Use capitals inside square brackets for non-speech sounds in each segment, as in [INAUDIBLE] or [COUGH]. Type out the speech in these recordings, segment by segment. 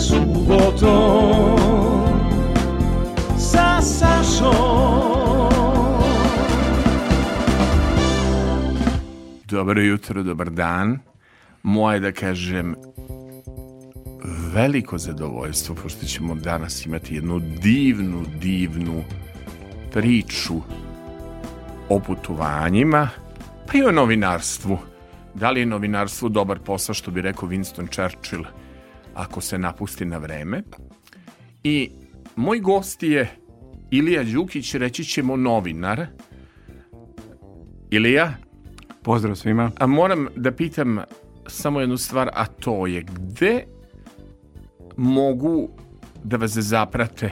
subotom sa Sašom Dobro jutro, dobar dan. Moje da kažem veliko zadovoljstvo pošto ćemo danas imati jednu divnu, divnu priču o putovanjima, pa i o novinarstvu. Da li je novinarstvo dobar posao, što bi rekao Winston Churchill, ako se napusti na vreme. I moj gost je Ilija Đukić, reći ćemo novinar. Ilija, Pozdrav svima. a moram da pitam samo jednu stvar, a to je gde mogu da vas zaprate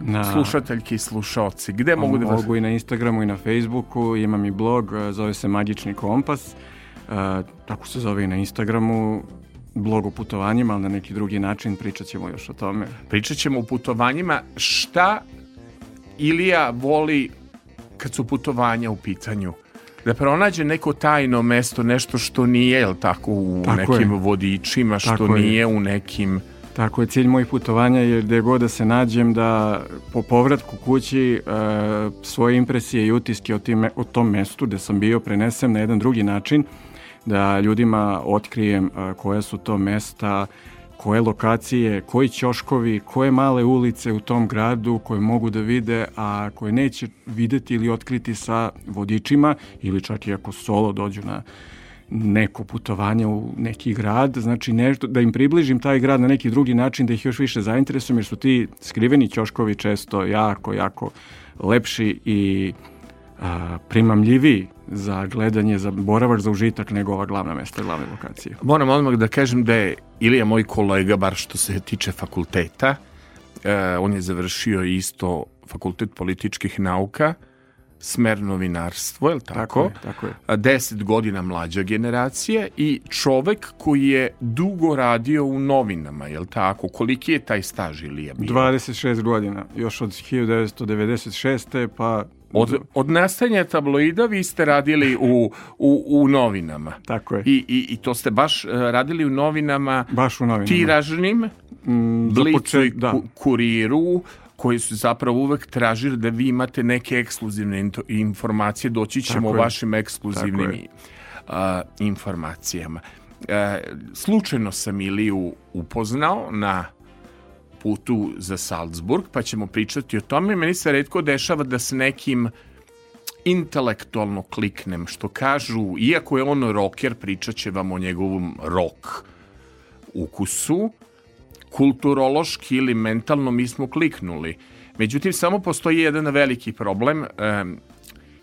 Na, slušateljke i slušalci? Gde mogu da vas... Mogu i na Instagramu i na Facebooku, imam i blog, zove se Magični kompas, e, tako se zove i na Instagramu, blog o putovanjima, ali na neki drugi način pričat ćemo još o tome. Pričat ćemo o putovanjima. Šta Ilija voli kad su putovanja u pitanju? Da pronađe neko tajno mesto, nešto što nije, jel tako, u Tako nekim je. vodičima, što Tako je. nije u nekim... Tako je, cilj mojih putovanja je gde god da se nađem da po povratku kući e, svoje impresije i utiske o, tim, o tom mestu gde sam bio prenesem na jedan drugi način, da ljudima otkrijem koja su to mesta, koje lokacije, koji ćoškovi, koje male ulice u tom gradu koje mogu da vide, a koje neće videti ili otkriti sa vodičima ili čak i ako solo dođu na neko putovanje u neki grad, znači nešto, da im približim taj grad na neki drugi način, da ih još više zainteresujem, jer su ti skriveni ćoškovi često jako, jako lepši i a, primamljiviji za gledanje, za boravak, za užitak nego ova glavna mesta, glavne lokacije. Moram odmah da kažem da je Ilija moj kolega, bar što se tiče fakulteta. E, on je završio isto fakultet političkih nauka, smer novinarstvo, je li tako? Tako je, tako je. Deset godina mlađa generacija i čovek koji je dugo radio u novinama, je li tako? Koliki je taj staž Ilija bio? 26 godina, još od 1996. pa... Od, od nastajanja tabloida vi ste radili u, u, u novinama. Tako je. I, i, I to ste baš e, radili u novinama Baš u novinama. tiražnim, Mm, Blicu i da. ku- kuriru, koji su zapravo uvek tražili da vi imate neke ekskluzivne informacije, doći ćemo Tako o vašim ekskluzivnim a, informacijama. E, slučajno sam Iliju upoznao na putu za Salzburg, pa ćemo pričati o tome. Meni se redko dešava da s nekim intelektualno kliknem, što kažu, iako je on rocker, pričat će vam o njegovom rock ukusu, kulturološki ili mentalno mi smo kliknuli. Međutim, samo postoji jedan veliki problem. Um,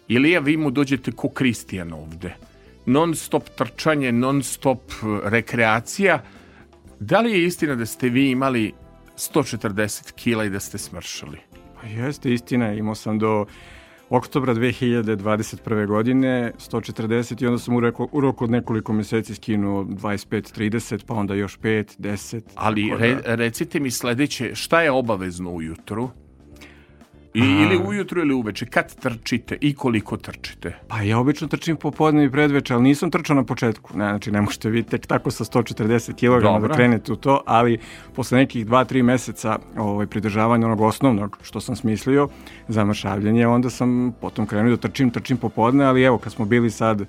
Ilija, vi mu dođete ko Kristijan ovde. Non stop trčanje, non stop uh, rekreacija. Da li je istina da ste vi imali 140 kila i da ste smršali? Pa jeste, istina, imao sam do oktobra 2021. godine 140 i onda sam u, reko, u roku od nekoliko meseci skinuo 25-30, pa onda još 5, 10. Ali tako re, da- recite mi sledeće, šta je obavezno ujutru? I, ili ujutru ili uveče, kad trčite i koliko trčite? Pa ja obično trčim popodne i predveče, ali nisam trčao na početku. Ne, znači, ne možete vi tek tako sa 140 kg da krenete u to, ali posle nekih 2-3 meseca ovaj, pridržavanja onog osnovnog što sam smislio za mršavljanje, onda sam potom krenuo da trčim, trčim popodne, ali evo, kad smo bili sad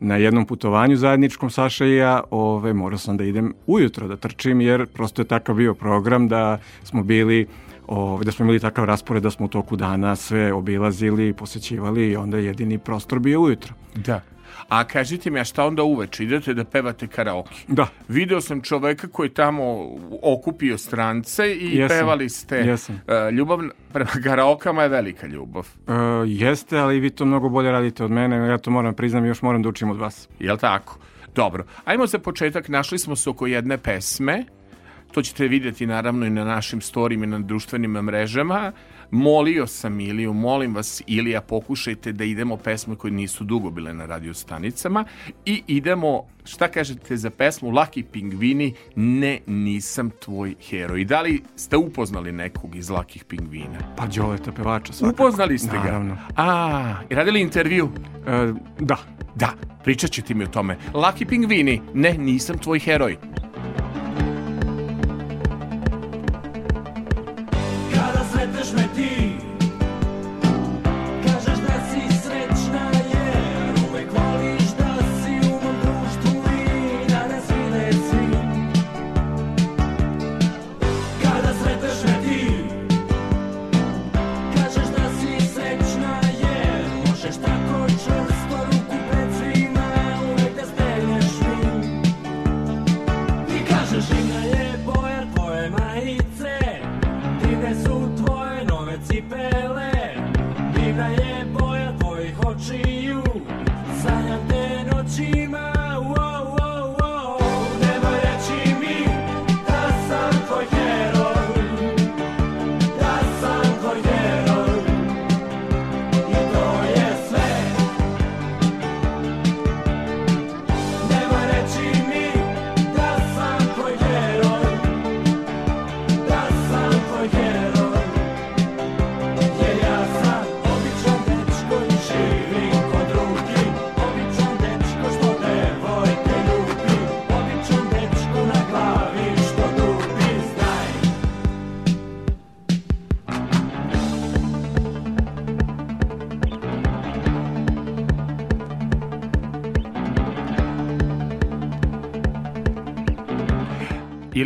na jednom putovanju zajedničkom Saša i ja, ove, morao sam da idem ujutro da trčim, jer prosto je takav bio program da smo bili Ove, da smo imali takav raspored da smo u toku dana sve obilazili, posećivali i onda je jedini prostor bio ujutro. Da. A kažite mi, a šta onda uveče? Idete da pevate karaoke? Da, Video sam čoveka koji je tamo okupio strance i Jesam. pevali ste. Jesam. E, ljubav prema karaokama je velika ljubav. e, jeste, ali vi to mnogo bolje radite od mene, ja to moram priznam, još moram da učim od vas. Jel tako? Dobro. Ajmo za početak, našli smo se oko jedne pesme. To ćete vidjeti naravno i na našim storijima i na društvenim mrežama. Molio sam Iliju, molim vas Ilija, pokušajte da idemo pesme koje nisu dugo bile na radio stanicama i idemo, šta kažete za pesmu Laki Pingvini, ne, nisam tvoj heroj. Da li ste upoznali nekog iz Lakih Pingvina? Pa Đoleta pevača svakako. Upoznali ste ga? Naravno. A, i radili intervju? E, da, Da, pričat ćete mi o tome. Laki Pingvini, ne, nisam tvoj heroj.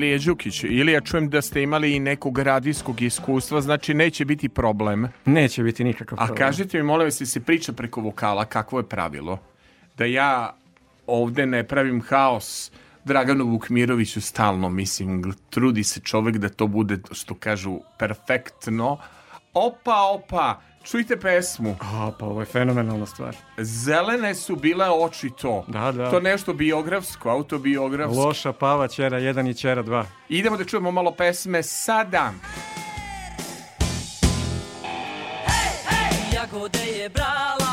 Ilija Đukić, ili ja čujem da ste imali i nekog radijskog iskustva, znači neće biti problem. Neće biti nikakav A problem. kažite mi, molim vas, se priča preko vokala, kakvo je pravilo? Da ja ovde ne pravim haos Draganu Vukmiroviću stalno, mislim, trudi se čovek da to bude, što kažu, perfektno. Opa, opa, čujte pesmu. A, pa ovo je fenomenalna stvar. Zelene su bile oči to. Da, da. To nešto biografsko, autobiografsko. Loša pava, ćera 1 i ćera 2. Idemo da čujemo malo pesme sada. Jagode je brala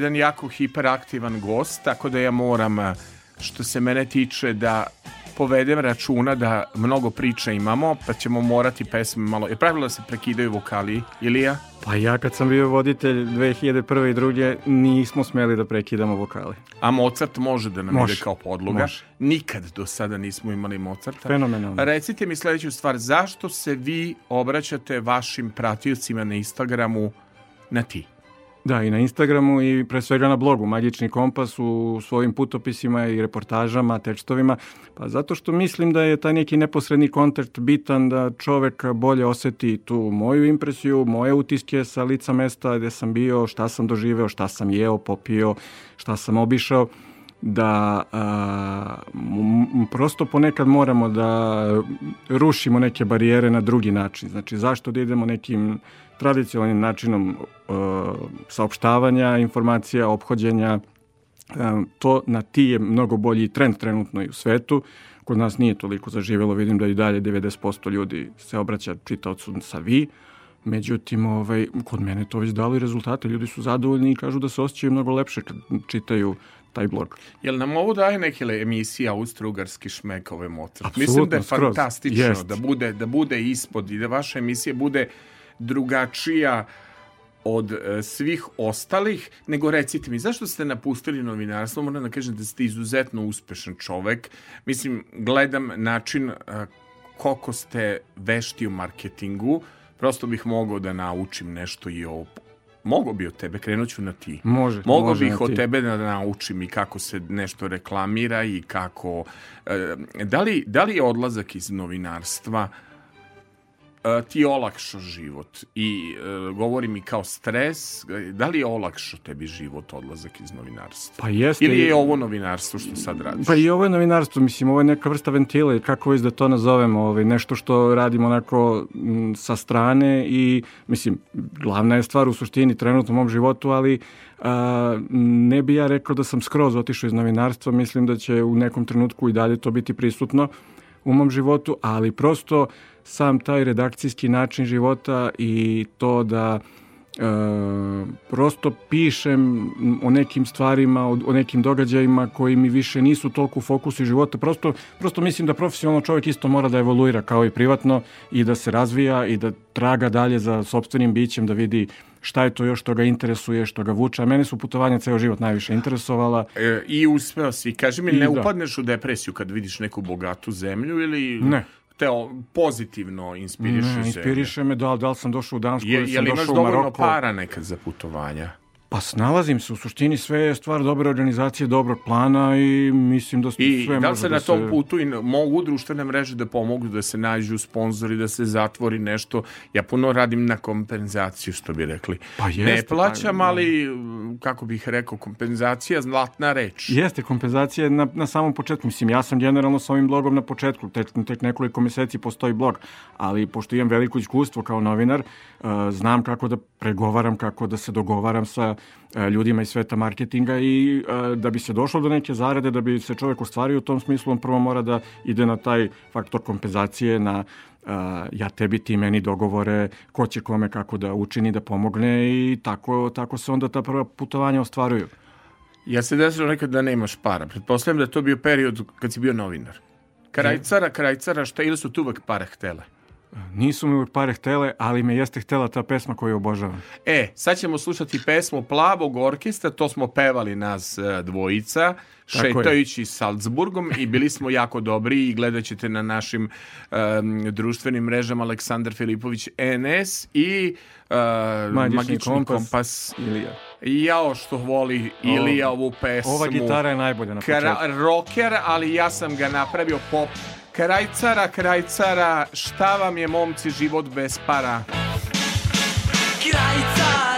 jedan jako hiperaktivan gost, tako da ja moram, što se mene tiče, da povedem računa da mnogo priča imamo, pa ćemo morati pesme malo... Je pravilo da se prekidaju vokali, Ilija? Pa ja kad sam bio voditelj 2001. i druge nismo smeli da prekidamo vokale. A Mozart može da nam Može, ide kao podloga. može. Nikad do sada nismo imali Mozarta. Fenomenalno. Recite mi sledeću stvar, zašto se vi obraćate vašim pratiocima na Instagramu na ti? Da, i na Instagramu i pre svega na blogu Magični kompas u svojim putopisima i reportažama, tekstovima, pa zato što mislim da je taj neki neposredni kontakt bitan da čovek bolje oseti tu moju impresiju, moje utiske sa lica mesta gde sam bio, šta sam doživeo, šta sam jeo, popio, šta sam obišao da a, m- prosto ponekad moramo da rušimo neke barijere na drugi način. Znači, zašto da idemo nekim tradicionalnim načinom e, saopštavanja informacija, ophođenja, E, to na ti je mnogo bolji trend trenutno i u svetu. Kod nas nije toliko zaživelo, vidim da i dalje 90% ljudi se obraća čitaocu sa vi. Međutim, ovaj, kod mene to već dalo i rezultate. Ljudi su zadovoljni i kažu da se osjećaju mnogo lepše kad čitaju taj blog. Jel nam ovo daje neke emisije austro-ugarski šmek ove Mozart? Apsolutno, Mislim da je skroz. fantastično Jest. da bude, da bude ispod i da vaša emisija bude drugačija od e, svih ostalih, nego recite mi, zašto ste napustili novinarstvo? Moram da kažem da ste izuzetno uspešan čovek. Mislim, gledam način e, koliko ste vešti u marketingu, prosto bih mogao da naučim nešto i o Mogu bi od tebe, krenut ću na ti. Može, Mogu može bih od ti. tebe da naučim i kako se nešto reklamira i kako... e, da, li, da li je odlazak iz novinarstva e, ti olakšao život i e, govori mi kao stres, da li je olakšao tebi život odlazak iz novinarstva? Pa jeste. Ili je ovo novinarstvo što sad radiš? Pa i ovo je novinarstvo, mislim, ovo je neka vrsta ventila kako već da to nazovemo, ovaj, nešto što radimo onako m, sa strane i, mislim, glavna je stvar u suštini trenutno u mom životu, ali a, ne bi ja rekao da sam skroz otišao iz novinarstva, mislim da će u nekom trenutku i dalje to biti prisutno u mom životu, ali prosto sam taj redakcijski način života i to da e, prosto pišem o nekim stvarima, o, o nekim događajima koji mi više nisu toliko u fokusu života. Prosto, prosto mislim da profesionalno čovjek isto mora da evoluira kao i privatno i da se razvija i da traga dalje za sobstvenim bićem, da vidi šta je to još što ga interesuje, što ga vuče. A mene su putovanja ceo život najviše interesovala. E, I uspeo si. Kaži mi, I ne da. upadneš u depresiju kad vidiš neku bogatu zemlju ili Ne. Te o- pozitivno inspiriše Ne, zemlja? inspiriše me da, da li sam došao u Dansku, Je, je sam li imaš došao u dovoljno Maroko. para nekad za putovanja? Pa snalazim se, u suštini sve je stvar dobre organizacije, dobrog plana i mislim da I sve da li se da na se... tom putu i mogu društvene mreže da pomogu da se nađu sponzori, da se zatvori nešto. Ja puno radim na kompenzaciju, što bi rekli. Pa jeste, ne plaćam, pa, ali, kako bih rekao, kompenzacija, zlatna reč. Jeste, kompenzacija je na, na samom početku. Mislim, ja sam generalno sa ovim blogom na početku, tek, tek nekoliko meseci postoji blog, ali pošto imam veliko iskustvo kao novinar, uh, znam kako da pregovaram, kako da se dogovaram sa ljudima iz sveta marketinga i uh, da bi se došlo do neke zarade, da bi se čovjek ostvario u tom smislu, on prvo mora da ide na taj faktor kompenzacije, na Uh, ja tebi, ti meni dogovore ko će kome kako da učini, da pomogne i tako, tako se onda ta prva putovanja ostvaruju. Ja se desilo nekad da nemaš para. Pretpostavljam da je to bio period kad si bio novinar. Krajcara, krajcara, šta ili su tu uvek pare htele? Nisu mi pare htele, ali me jeste htela ta pesma koju obožavam. E, sad ćemo slušati pesmu Plavog orkestra, to smo pevali nas e, dvojica, Tako je. šetajući Salzburgom i bili smo jako dobri i gledat ćete na našim um, društvenim mrežama Aleksandar Filipović NS i uh, Magični Magični kompas. kompas. Ilija. Jao što voli Ilija ovu pesmu. Ova gitara je najbolja na početku. Rocker, ali ja sam ga napravio pop. Krajcara, krajcara, šta vam je momci život bez para? Kraj cara,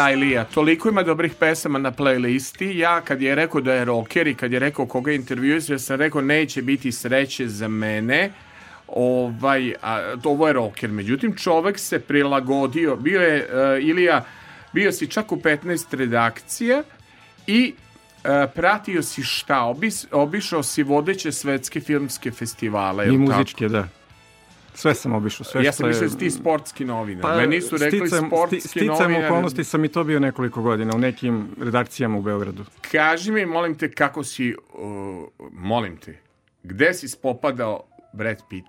Para Ilija, toliko ima dobrih pesama na playlisti. Ja kad je rekao da je rocker i kad je rekao koga intervjuuje, ja sam rekao neće biti sreće za mene. Ovaj, a, ovo je rocker. Međutim, čovek se prilagodio. Bio je, uh, Ilija, bio si čak u 15 redakcija i uh, pratio si šta? Obis, obišao si vodeće svetske filmske festivale. I jel tako? muzičke, da. Sve sam obišao. Sve Ja sam je- mislio da si ti sportski novinar. Pa, Meni su rekli sticam- sportski sti- Sticam novinar. okolnosti sam i to bio nekoliko godina u nekim redakcijama u Beogradu. Kaži mi, molim te, kako si, uh, molim te, gde si spopadao Brad Pitt?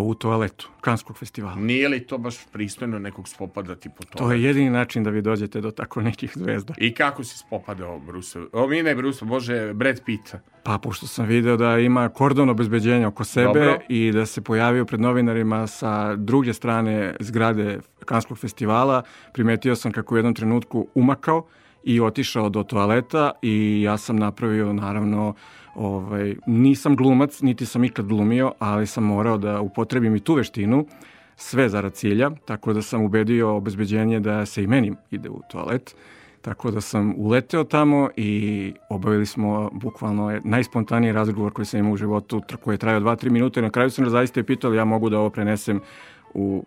U toaletu Kanskog festivala. Nije li to baš pristojno nekog spopadati po tome? To je jedini način da vi dođete do tako nekih zvezda. I kako si spopadao Bruce? O, mi ne Bruce, bože, Brad Pitta. Pa pošto sam video da ima kordon obezbeđenja oko sebe Dobro. i da se pojavio pred novinarima sa druge strane zgrade Kanskog festivala, primetio sam kako u jednom trenutku umakao i otišao do toaleta i ja sam napravio naravno ovaj, nisam glumac, niti sam ikad glumio, ali sam morao da upotrebim i tu veštinu sve zarad cilja, tako da sam ubedio obezbeđenje da se i meni ide u toalet. Tako da sam uleteo tamo i obavili smo bukvalno najspontaniji razgovor koji sam imao u životu, koji je trajao 2-3 minute. Na kraju sam zaista i pitao ja mogu da ovo prenesem u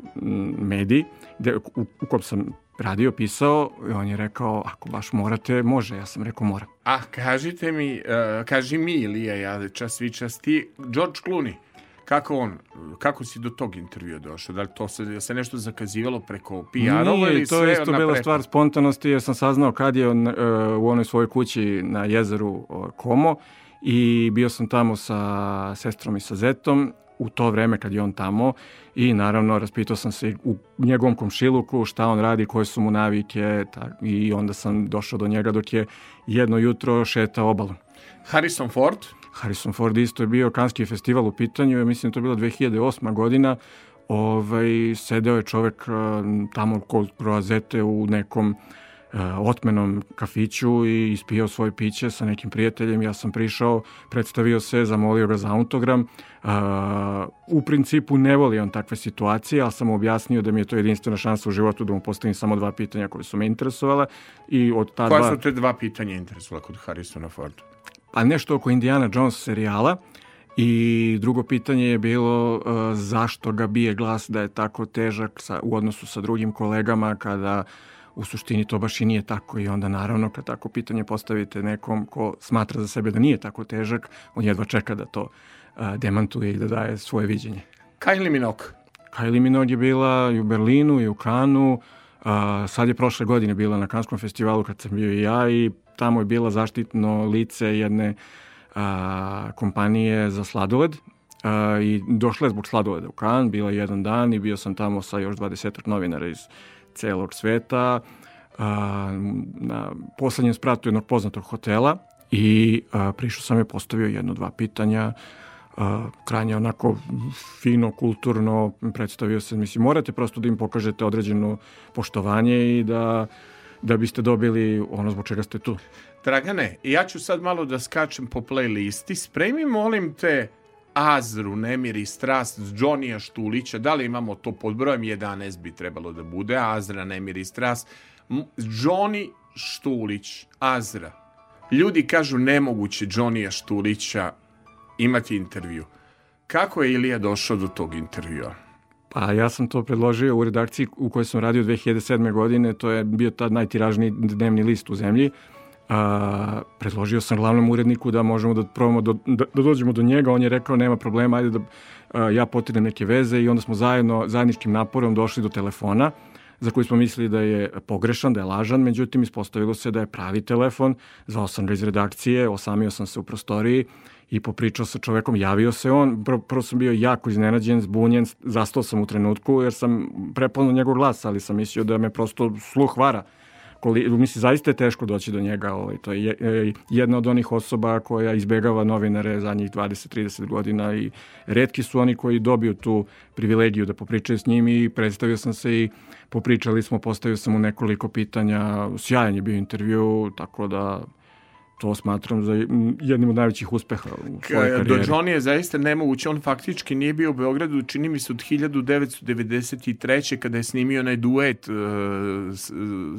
mediji gde, u, u kom sam radio, pisao i on je rekao ako baš morate, može. Ja sam rekao moram. A kažite mi, uh, kaži mi Ilija, ja čas svi čas ti, George Clooney, kako on, kako si do tog intervjua došao? Da li to se, se nešto zakazivalo preko PR-ova Nije, ili to je isto bila stvar spontanosti jer sam saznao kad je on, e, u onoj svojoj kući na jezeru e, Komo i bio sam tamo sa sestrom i sa zetom u to vreme kad je on tamo i naravno raspitao sam se u njegovom komšiluku šta on radi, koje su mu navike ta, i onda sam došao do njega dok je jedno jutro šetao obalom. Harrison Ford, Harrison Ford isto je bio Kanski festival u pitanju, mislim da to je bila 2008. godina. Ovaj, sedeo je čovek eh, tamo kod Roazete u nekom otmenom kafiću i ispijao svoje piće sa nekim prijateljem. Ja sam prišao, predstavio se, zamolio ga za autogram. u principu ne voli on takve situacije, ali sam mu objasnio da mi je to jedinstvena šansa u životu da mu postavim samo dva pitanja koje su me interesovala. I od ta Koja dva... su te dva pitanja interesovala kod Harrisona Forda? Pa nešto oko Indiana Jones serijala. I drugo pitanje je bilo uh, zašto ga bije glas da je tako težak sa, u odnosu sa drugim kolegama kada u suštini to baš i nije tako i onda naravno kad tako pitanje postavite nekom ko smatra za sebe da nije tako težak, on jedva čeka da to uh, demantuje i da daje svoje viđenje. Kylie Minogue. Kylie Minogue je bila i u Berlinu i u Kanu, uh, sad je prošle godine bila na Kanskom festivalu kad sam bio i ja i tamo je bila zaštitno lice jedne a, kompanije za sladoled a, i došla je zbog sladoleda u Kan, bila jedan dan i bio sam tamo sa još 20 novinara iz celog sveta a, na poslednjem spratu jednog poznatog hotela i a, prišao sam je postavio jedno, dva pitanja a, krajnje onako fino, kulturno predstavio se, mislim, morate prosto da im pokažete određeno poštovanje i da da biste dobili ono zbog čega ste tu. Dragane, ja ću sad malo da skačem po playlisti. Spremi, molim te, Azru, Nemir i Strast, Džonija Štulića. Da li imamo to pod brojem 11 bi trebalo da bude? Azra, Nemir i Strast. Džoni Štulić, Azra. Ljudi kažu nemoguće Džonija Štulića imati intervju. Kako je Ilija došao do tog intervjua? Pa ja sam to predložio u redakciji u kojoj sam radio 2007. godine, to je bio tad najtiražniji dnevni list u zemlji. A, predložio sam glavnom uredniku da možemo da probamo do, da, da dođemo do njega, on je rekao nema problema, ajde da a, ja potirem neke veze. I onda smo zajedno, zajedničkim naporom došli do telefona za koji smo mislili da je pogrešan, da je lažan, međutim ispostavilo se da je pravi telefon, zvao sam ga iz redakcije, osamio sam se u prostoriji i popričao sa čovekom, javio se on, prvo, prvo sam bio jako iznenađen, zbunjen, zastao sam u trenutku jer sam prepoznao njegov glas, ali sam mislio da me prosto sluh vara. Koli, misli, zaista je teško doći do njega. Ovaj, to je e, jedna od onih osoba koja izbegava novinare zadnjih 20-30 godina i redki su oni koji dobiju tu privilegiju da popričaju s njim i predstavio sam se i popričali smo, postavio sam mu nekoliko pitanja, sjajan je bio intervju, tako da to smatram za jednim od najvećih uspeha u svojoj karijeri. Do Johnny je zaista nemoguće, on faktički nije bio u Beogradu, čini mi se od 1993. kada je snimio onaj duet uh,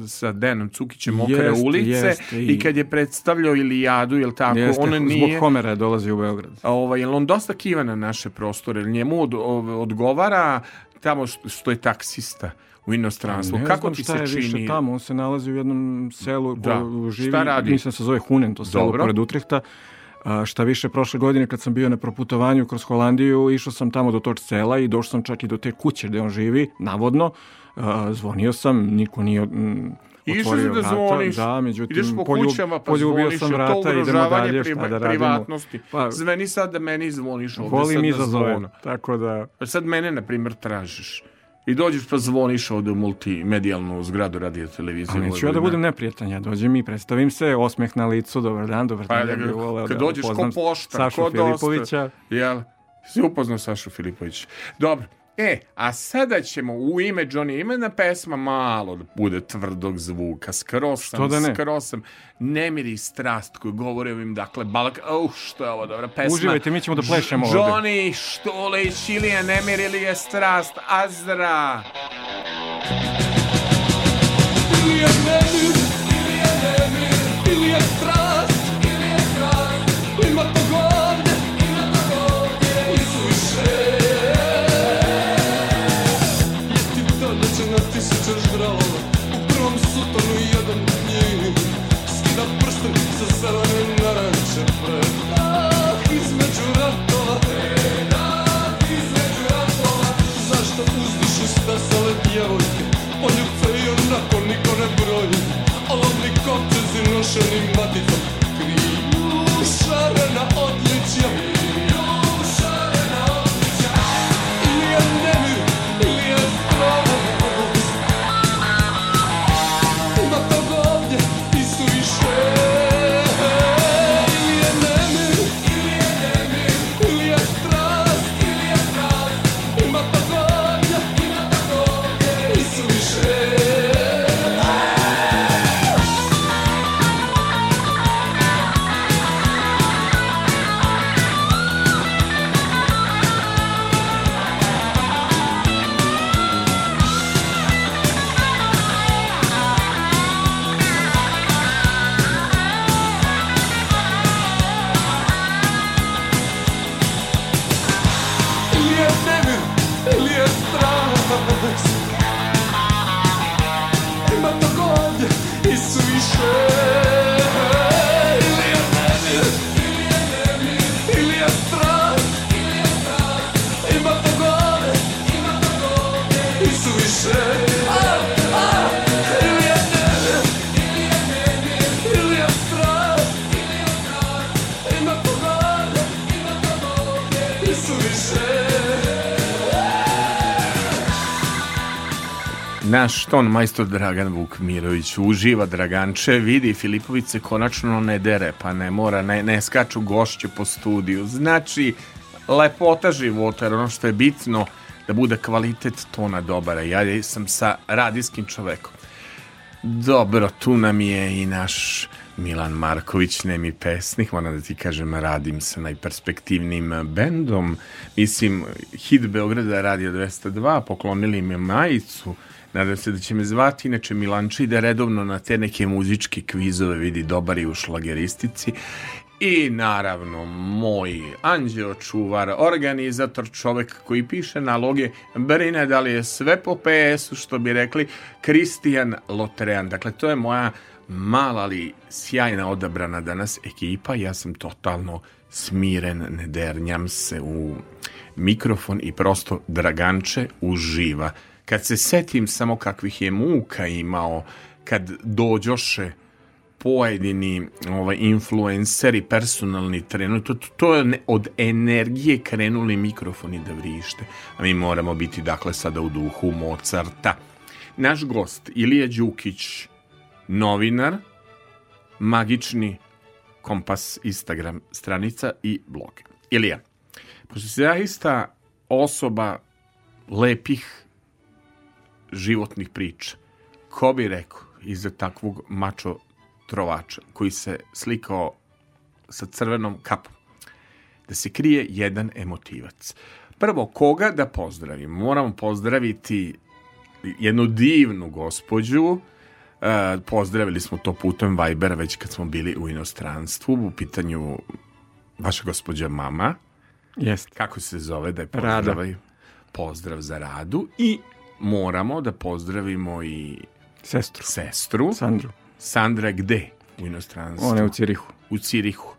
sa Denom Cukićem Mokre jest, ulice jest, i... i kad je predstavljao Ilijadu, jel tako, jeste, on nije... Zbog Homera je dolazi u Beograd. Ovaj, jel on dosta kiva na naše prostore, njemu od, odgovara tamo što je taksista u inostranstvu. Ne Kako znam ti šta se je čini? više tamo, on se nalazi u jednom selu, Da. živi, Šta radi? mislim se zove Hunen, to selo Dobro. pored Utrehta. A, šta više, prošle godine kad sam bio na proputovanju kroz Holandiju, išao sam tamo do tog sela i došao sam čak i do te kuće gde on živi, navodno. A, zvonio sam, niko nije mm, Išao si da zvoniš, Da, međutim, ideš po poljub- kućama pa zvoniš, sam to vrata, idemo ugrožavanje šta da privatnosti. Pa- Zveni sad da meni zvoniš ovde Volim sad na izazove, tako da... Pa Sad mene, na primjer, tražiš. I dođeš pa zvoniš ovde u multimedijalnu zgradu radio televizije. A neću ja da budem neprijatan, ja dođem i predstavim se, osmeh na licu, dobar dan, dobar Pa dan, da, ja bih voleo kad da dođeš ko poštar, Sašu ko. Filipovića. Jel? Si upoznao Sašu Filipović. Dobro. E, a sada ćemo u ime Johnny imena pesma malo da bude tvrdog zvuka. Skroz sam, Što da ne? skroz sam. Nemir i strast koji govore ovim, dakle, balak... Uh, što je ovo dobra pesma. Uživajte, mi ćemo da plešemo ovde. Johnny, Štulić, Ilija Nemir ili je strast, Azra. Ili je nemir, ili je nemir, ili je strast, Naš ton majstor Dragan Vukmirović uživa Draganče, vidi Filipović se konačno ne dere, pa ne mora, ne, ne skaču gošće po studiju. Znači, lepota života, ono što je bitno da bude kvalitet tona dobar. Ja sam sa radijskim čovekom. Dobro, tu nam je i naš Milan Marković, nemi pesnik, moram da ti kažem, radim sa najperspektivnim bendom. Mislim, hit Beograda Radio 202, poklonili mi majicu, Nadam se da će me zvati, inače Milanči ide redovno na te neke muzičke kvizove, vidi dobar i u šlageristici. I naravno, moj anđeo čuvar, organizator, čovek koji piše naloge, brine da li je sve po PS-u, što bi rekli, Kristijan Lotrean. Dakle, to je moja mala ali sjajna odabrana danas ekipa. Ja sam totalno smiren, ne dernjam se u mikrofon i prosto Draganče uživa kad se setim samo kakvih je muka imao kad dođoše pojedini ovaj, influenceri, personalni trener, to, to je od energije krenuli mikrofoni da vrište. A mi moramo biti, dakle, sada u duhu Mozarta. Naš gost, Ilija Đukić, novinar, magični kompas Instagram stranica i blog. Ilija, pošto se zaista osoba lepih životnih priča. Ko bi rekao iza takvog mačo trovača koji se slikao sa crvenom kapom da se krije jedan emotivac. Prvo, koga da pozdravim? Moramo pozdraviti jednu divnu gospođu, e, pozdravili smo to putem Vibera već kad smo bili u inostranstvu, u pitanju vaša gospođa mama. Jest. Kako se zove da je pozdravaju? Pozdrav za radu i moramo da pozdravimo i sestru. Sestru. Sandru. Sandra gde u inostranstvu? Ona je u Cirihu. U Cirihu.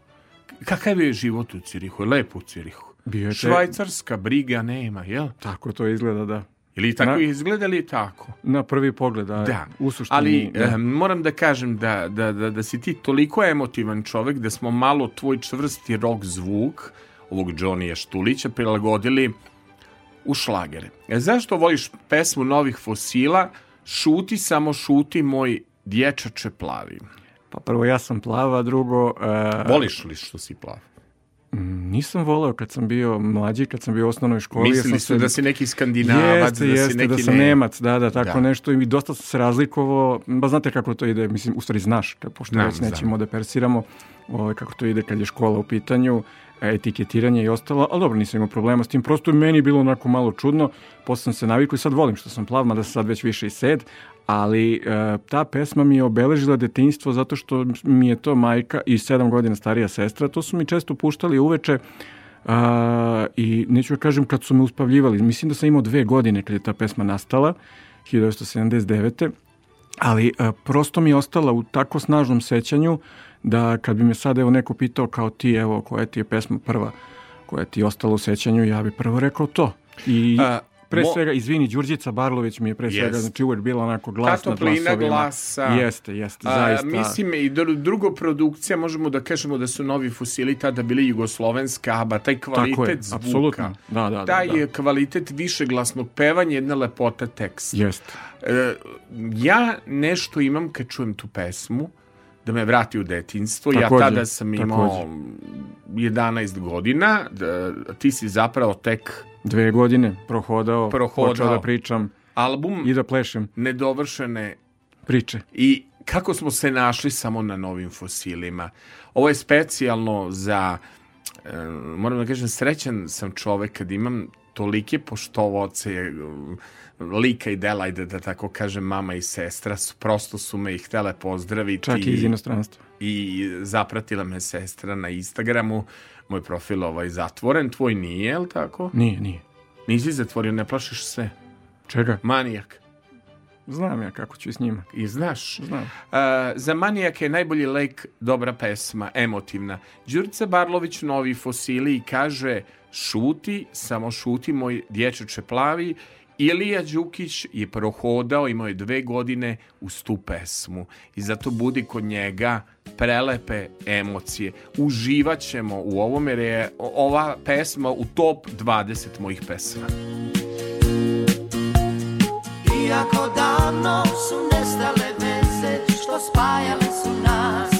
Kakav je život u Cirihu? Lepo u Cirihu. Bio je Švajcarska briga nema, jel? Tako to izgleda, da. Ili tako na, izgleda ili tako? Na prvi pogled, da. da. U suštini, Ali da. Eh, moram da kažem da, da, da, da si ti toliko emotivan čovek da smo malo tvoj čvrsti rock zvuk ovog Johnnyja Štulića prilagodili u šlagere. E, zašto voliš pesmu Novih fosila? Šuti, samo šuti, moj dječače plavi. Pa prvo ja sam plava, drugo... Uh, Voliš li što si plav? Mm, nisam voleo kad sam bio mlađi, kad sam bio u osnovnoj školi. Mislili su se... da si neki skandinavac, jeste, da jeste, si neki da sam ne... nemac, da, da, tako da. nešto. I dosta sam se razlikovao. Ba znate kako to ide, mislim, u stvari znaš, pošto već nećemo da persiramo, ovaj, kako to ide kad je škola u pitanju etiketiranje i ostalo, ali dobro, nisam imao problema s tim, prosto je meni bilo onako malo čudno, posle sam se navikao i sad volim što sam plav, mada sad već više i sed, ali e, ta pesma mi je obeležila detinjstvo zato što mi je to majka i sedam godina starija sestra, to su mi često puštali uveče a, i neću da kažem kad su me uspavljivali, mislim da sam imao dve godine kad je ta pesma nastala, 1979. Ali a, prosto mi je ostala u tako snažnom sećanju da kad bi me sad evo neko pitao kao ti, evo koja ti je pesma prva koja ti je ostala u sećanju, ja bi prvo rekao to. I A, pre mo... svega, izvini, Đurđica Barlović mi je pre svega, jest. znači uvek bila onako glasna Katoplina glasa. Jeste, jeste, zaista. A, mislim, i drugo produkcija, možemo da kažemo da su novi fosili tada bili jugoslovenska, aba taj kvalitet je, zvuka, apsolutno. Da, da, taj da, da. kvalitet višeglasnog pevanja, jedna lepota teksta. Jeste. E, ja nešto imam kad čujem tu pesmu, da me vrati u detinstvo. Takođe, ja tada sam imao takođe. 11 godina, da, ti si zapravo tek... Dve godine prohodao, prohodao počeo da pričam album i da plešem. Nedovršene priče. I kako smo se našli samo na novim fosilima. Ovo je specijalno za, e, moram da kažem, srećan sam čovek kad imam tolike poštovoce, lika i dela, da, da tako kažem, mama i sestra, su, prosto su me i htele pozdraviti. Čak i iz inostranstva. I zapratila me sestra na Instagramu, moj profil ovaj zatvoren, tvoj nije, je li tako? Nije, nije. Nisi zatvorio, ne plašiš se? Čega? Manijak. Znam ja kako ću s njima. I znaš? Znam. Uh, za manijaka je najbolji lek dobra pesma, emotivna. Đurica Barlović, Novi fosili, kaže šuti, samo šuti moj dječače plavi Ilija Đukić je prohodao, imao je dve godine uz tu pesmu i zato budi kod njega prelepe emocije. Uživaćemo u ovome jer je ova pesma u top 20 mojih pesma. Iako da davno su nestale veze što spajale su nas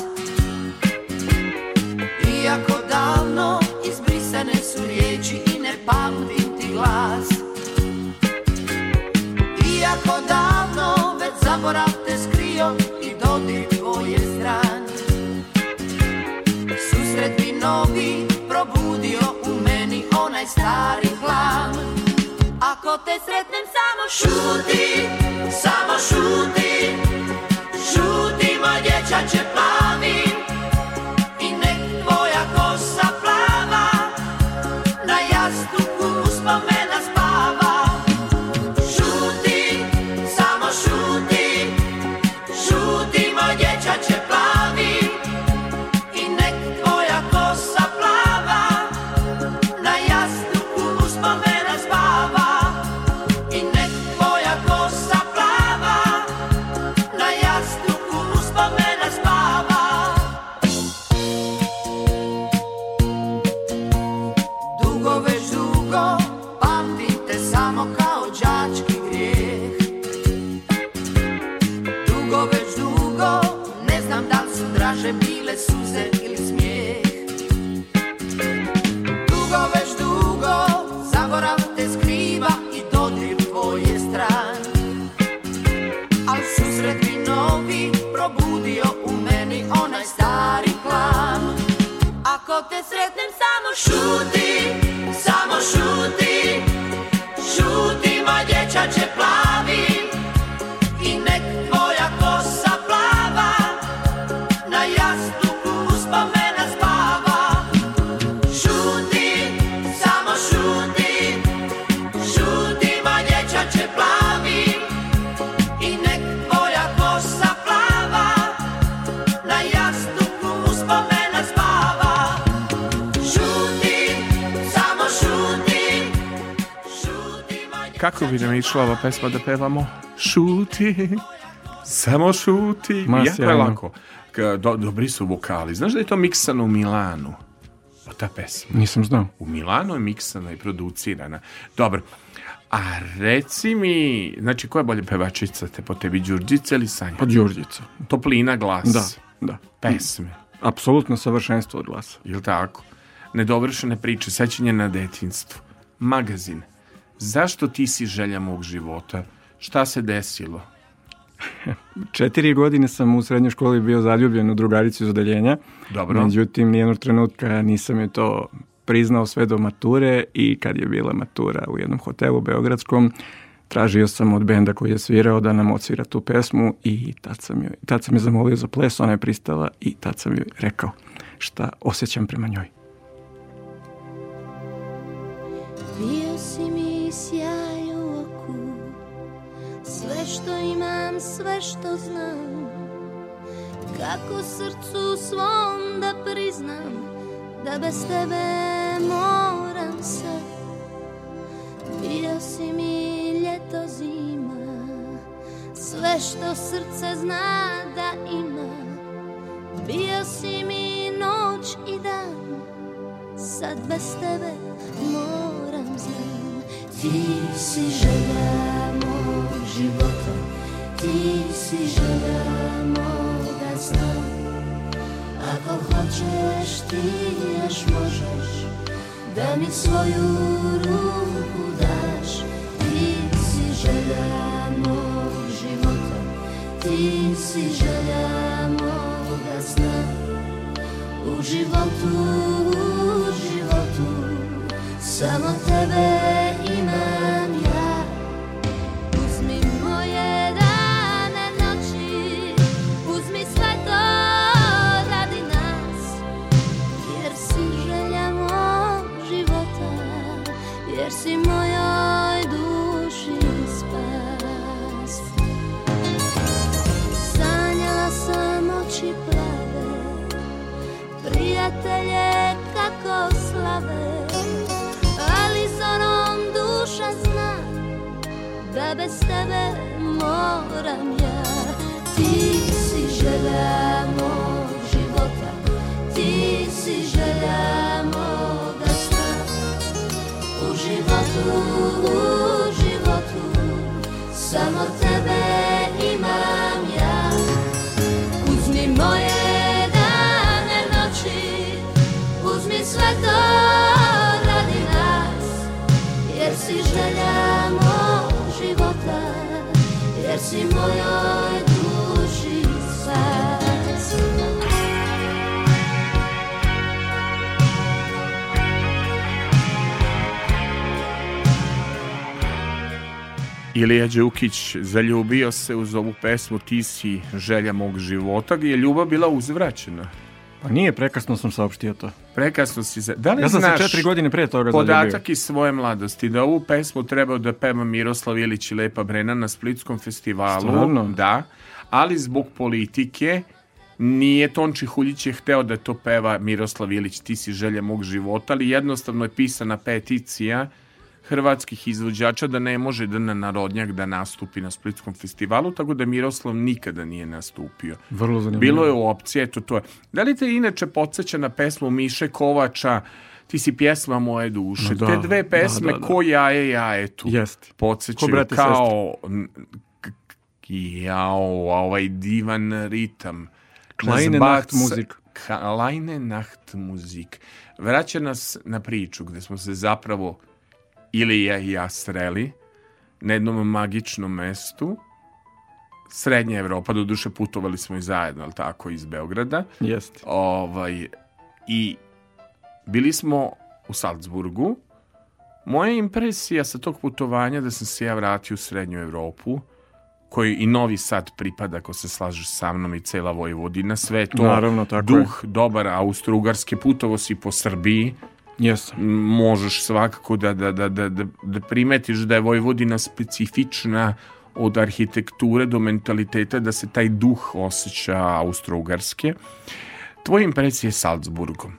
Iako davno izbrisane su riječi i ne pamtim ti glas novi probudio u meni onaj stari hlam Ako te sretnem samo šuti, samo šuti Šuti te sretnem samo šuti, samo šuti. Šuti moj dječače plavi I nek tvoja kosa plava Na jastuku uspomena spava. Šuti, samo šuti Šuti moj dječače plavi I nek tvoja kosa plava Na jastuku Kako bi nam išla ova pesma da pevamo? Šuti, [LAUGHS] samo šuti. Ma, jako je lako. Do, dobri su vokali. Znaš da je to miksano u Milanu? O ta pesma. Nisam znao. U Milanu je miksana i producirana. Dobro. A reci mi, znači koja je bolja pevačica te po tebi, Đurđica ili Sanja? Od Đurđica. Toplina glas. Da, da. Pesme. Apsolutno savršenstvo od glasa. Jel tako? Nedovršene priče, sećanje na detinstvo. Magazin. Zašto ti si želja mog života? Šta se desilo? [LAUGHS] Četiri godine sam u srednjoj školi bio zaljubljen u drugaricu iz odeljenja. Dobro. Međutim, nijednog trenutka nisam je to priznao sve do mature i kad je bila matura u jednom hotelu beogradskom, tražio sam od benda koji je svirao da nam odsvira tu pesmu i tad sam, joj, tad sam je zamolio za ples, ona je pristala i tad sam joj rekao šta osjećam prema njoj. Bio si mi sjaj oku. Sve što imam, sve što znam Kako srcu svom da priznam Da bez tebe moram se Bio si mi ljeto zima Sve što srce zna da ima. Bio si mi noć i dan Sad bez tebe moram znam Ti si želja mog života Ti si želja moga sna. Ako hoćeš ti još možeš Da mi svoju ruku daš. Ti si želja mog života Ti si želja moga sna. U životu, u životu Samo tebe Prijatelje kako slave Ali zonom duša zna Da bez tebe moram ja. Ti si želja mog života Ti si želja moga sna. U životu, Ilija Đukić zaljubio se uz ovu pesmu Ti si želja mog života gdje je ljubav bila uzvraćena. Pa nije, prekasno sam saopštio to. Prekasno si za... Da li Ja sam se znaš četiri godine pre toga podatak iz svoje mladosti da ovu pesmu trebao da peva Miroslav Ilić i Lepa Brena na Splitskom festivalu? Stvarno? Da, ali zbog politike nije Tonči Huljić je hteo da to peva Miroslav Ilić, ti si želja mog života, ali jednostavno je pisana peticija hrvatskih izvođača da ne može da na narodnjak da nastupi na Splitskom festivalu, tako da Miroslav nikada nije nastupio. Vrlo zanimljivo. Bilo je u opcije, eto to je. Da li te inače podsjeća na pesmu Miše Kovača Ti si pjesma moje duše. Ma da, Te dve da, pesme da, da. ko jaje jajetu. Jeste. Podsjećaju Ko brate i kao jao, ovaj divan ritam. Kleine Nacht Musik. Kleine Nacht Musik. Vraća nas na priču gde smo se zapravo ili ja i ja sreli na jednom magičnom mestu Srednja Evropa, do duše putovali smo i zajedno, ali tako, iz Beograda. Jeste. Ovaj, I bili smo u Salzburgu. Moja impresija sa tog putovanja da sam se ja vratio u Srednju Evropu, koji i Novi Sad pripada, ako se slažeš sa mnom, i cela Vojvodina, sve je to Naravno, tako duh dobar austro-ugarski, putovo si po Srbiji, M, možeš svakako da, da, da, da, da, da primetiš da je Vojvodina specifična od arhitekture do mentaliteta, da se taj duh osjeća austro-ugarske. Tvoje impresije Salzburgom?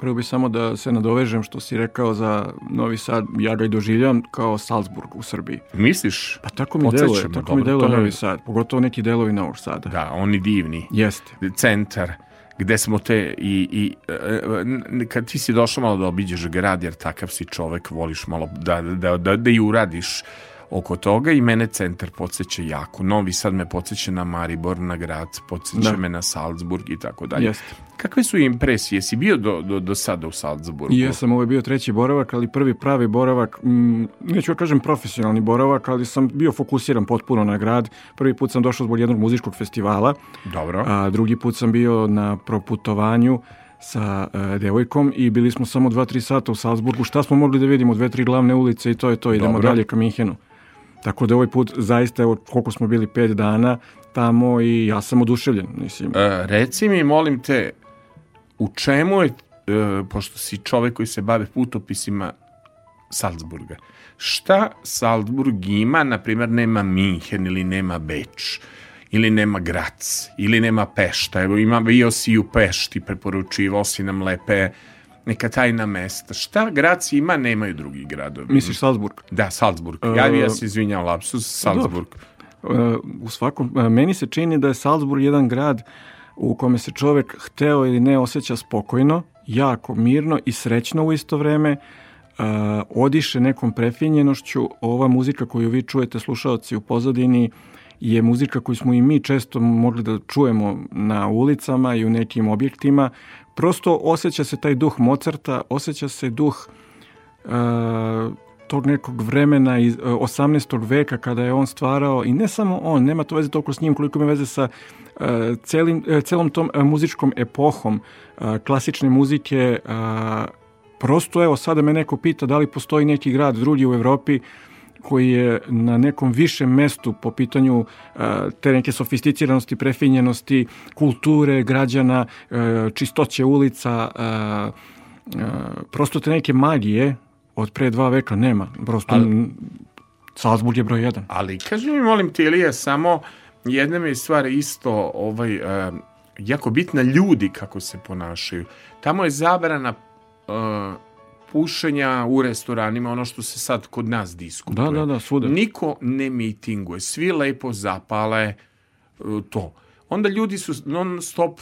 Prvo bi samo da se nadovežem što si rekao za Novi Sad, ja ga i doživljam kao Salzburg u Srbiji. Misliš? Pa tako mi deluje, tako mi dobro, deluje to je- Novi Sad, pogotovo neki delovi Novog Sada. Da, oni divni. Jeste. Centar, gde smo te i, i e, n- kad ti si došao malo da obiđeš grad, jer takav si čovek, voliš malo da, da, da, da i uradiš oko toga i mene centar podsjeća jako. Novi Sad me podsjeća na Maribor, na grad, podsjeća Da. me na Salzburg i tako dalje. Kakve su impresije? Si bio do, do, do sada u Salzburgu? Jesam, ovo je bio treći boravak, ali prvi pravi boravak, mm, neću da kažem profesionalni boravak, ali sam bio fokusiran potpuno na grad. Prvi put sam došao zbog jednog muzičkog festivala, Dobro. a drugi put sam bio na proputovanju sa e, devojkom i bili smo samo 2-3 sata u Salzburgu. Šta smo mogli da vidimo? Dve, tri glavne ulice i to je to. Idemo Dobro. dalje ka Minhenu. Tako da ovaj put zaista, evo koliko smo bili, pet dana tamo i ja sam oduševljen. Mislim, E, reci mi, molim te, u čemu je, e, pošto si čovek koji se bave putopisima Salzburga, šta Salzburg ima, na primjer, nema Minhen ili nema Beč, ili nema Grac, ili nema Pešta, evo ima bio si u Pešti, preporučivao si nam lepe neka tajna mesta. Šta Grac ima, nemaju drugi gradovi. misliš Salzburg? Da, Salzburg. Ja, ja se izvinjam, lapsus, Salzburg. E, u svakom, e, meni se čini da je Salzburg jedan grad u kome se čovek hteo ili ne osjeća spokojno, jako mirno i srećno u isto vreme, e, odiše nekom prefinjenošću. Ova muzika koju vi čujete, slušaoci u pozadini, je muzika koju smo i mi često mogli da čujemo na ulicama i u nekim objektima. Prosto osjeća se taj duh Mozarta, osjeća se duh e, tog nekog vremena iz e, 18. veka kada je on stvarao i ne samo on, nema to veze toliko s njim koliko ima veze sa e, celim, e, celom tom e, muzičkom epohom e, klasične muzike e, prosto evo sada me neko pita da li postoji neki grad drugi u Evropi koji je na nekom višem mestu po pitanju e, te neke sofisticiranosti, prefinjenosti, kulture građana, e, čistoće ulica, e, prosto te neke magije od pre dva veka nema. Prosto Ali- Salzburg je broj jedan. Ali kaži mi, molim ti, Ilija, samo jedna mi je stvar isto ovaj, jako bitna ljudi kako se ponašaju. Tamo je zabrana e, pušenja u restoranima, ono što se sad kod nas diskutuje. Da, da, da, svuda. Niko ne mitinguje, svi lepo zapale e, to. Onda ljudi su non stop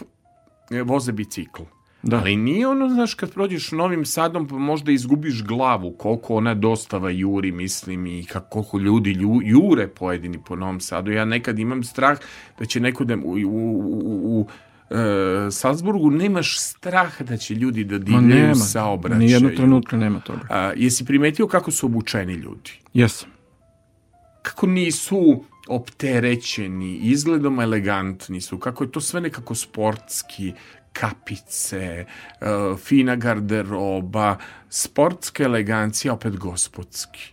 e, voze bicikl. Da. Ali nije ono, znaš, kad prođeš Novim Sadom, pa možda izgubiš glavu, koliko ona dostava juri, mislim, i kako ljudi lju, jure pojedini po Novom Sadu. Ja nekad imam strah da će neko da... U, u, u, u Salzburgu nemaš strah da će ljudi da divljaju nema, saobraćaju. nijednog trenutka nema toga. A, jesi primetio kako su obučeni ljudi? Jesam. kako nisu opterećeni, izgledom elegantni su, kako je to sve nekako sportski, kapice, e, fina garderoba, sportska elegancija, opet gospodski.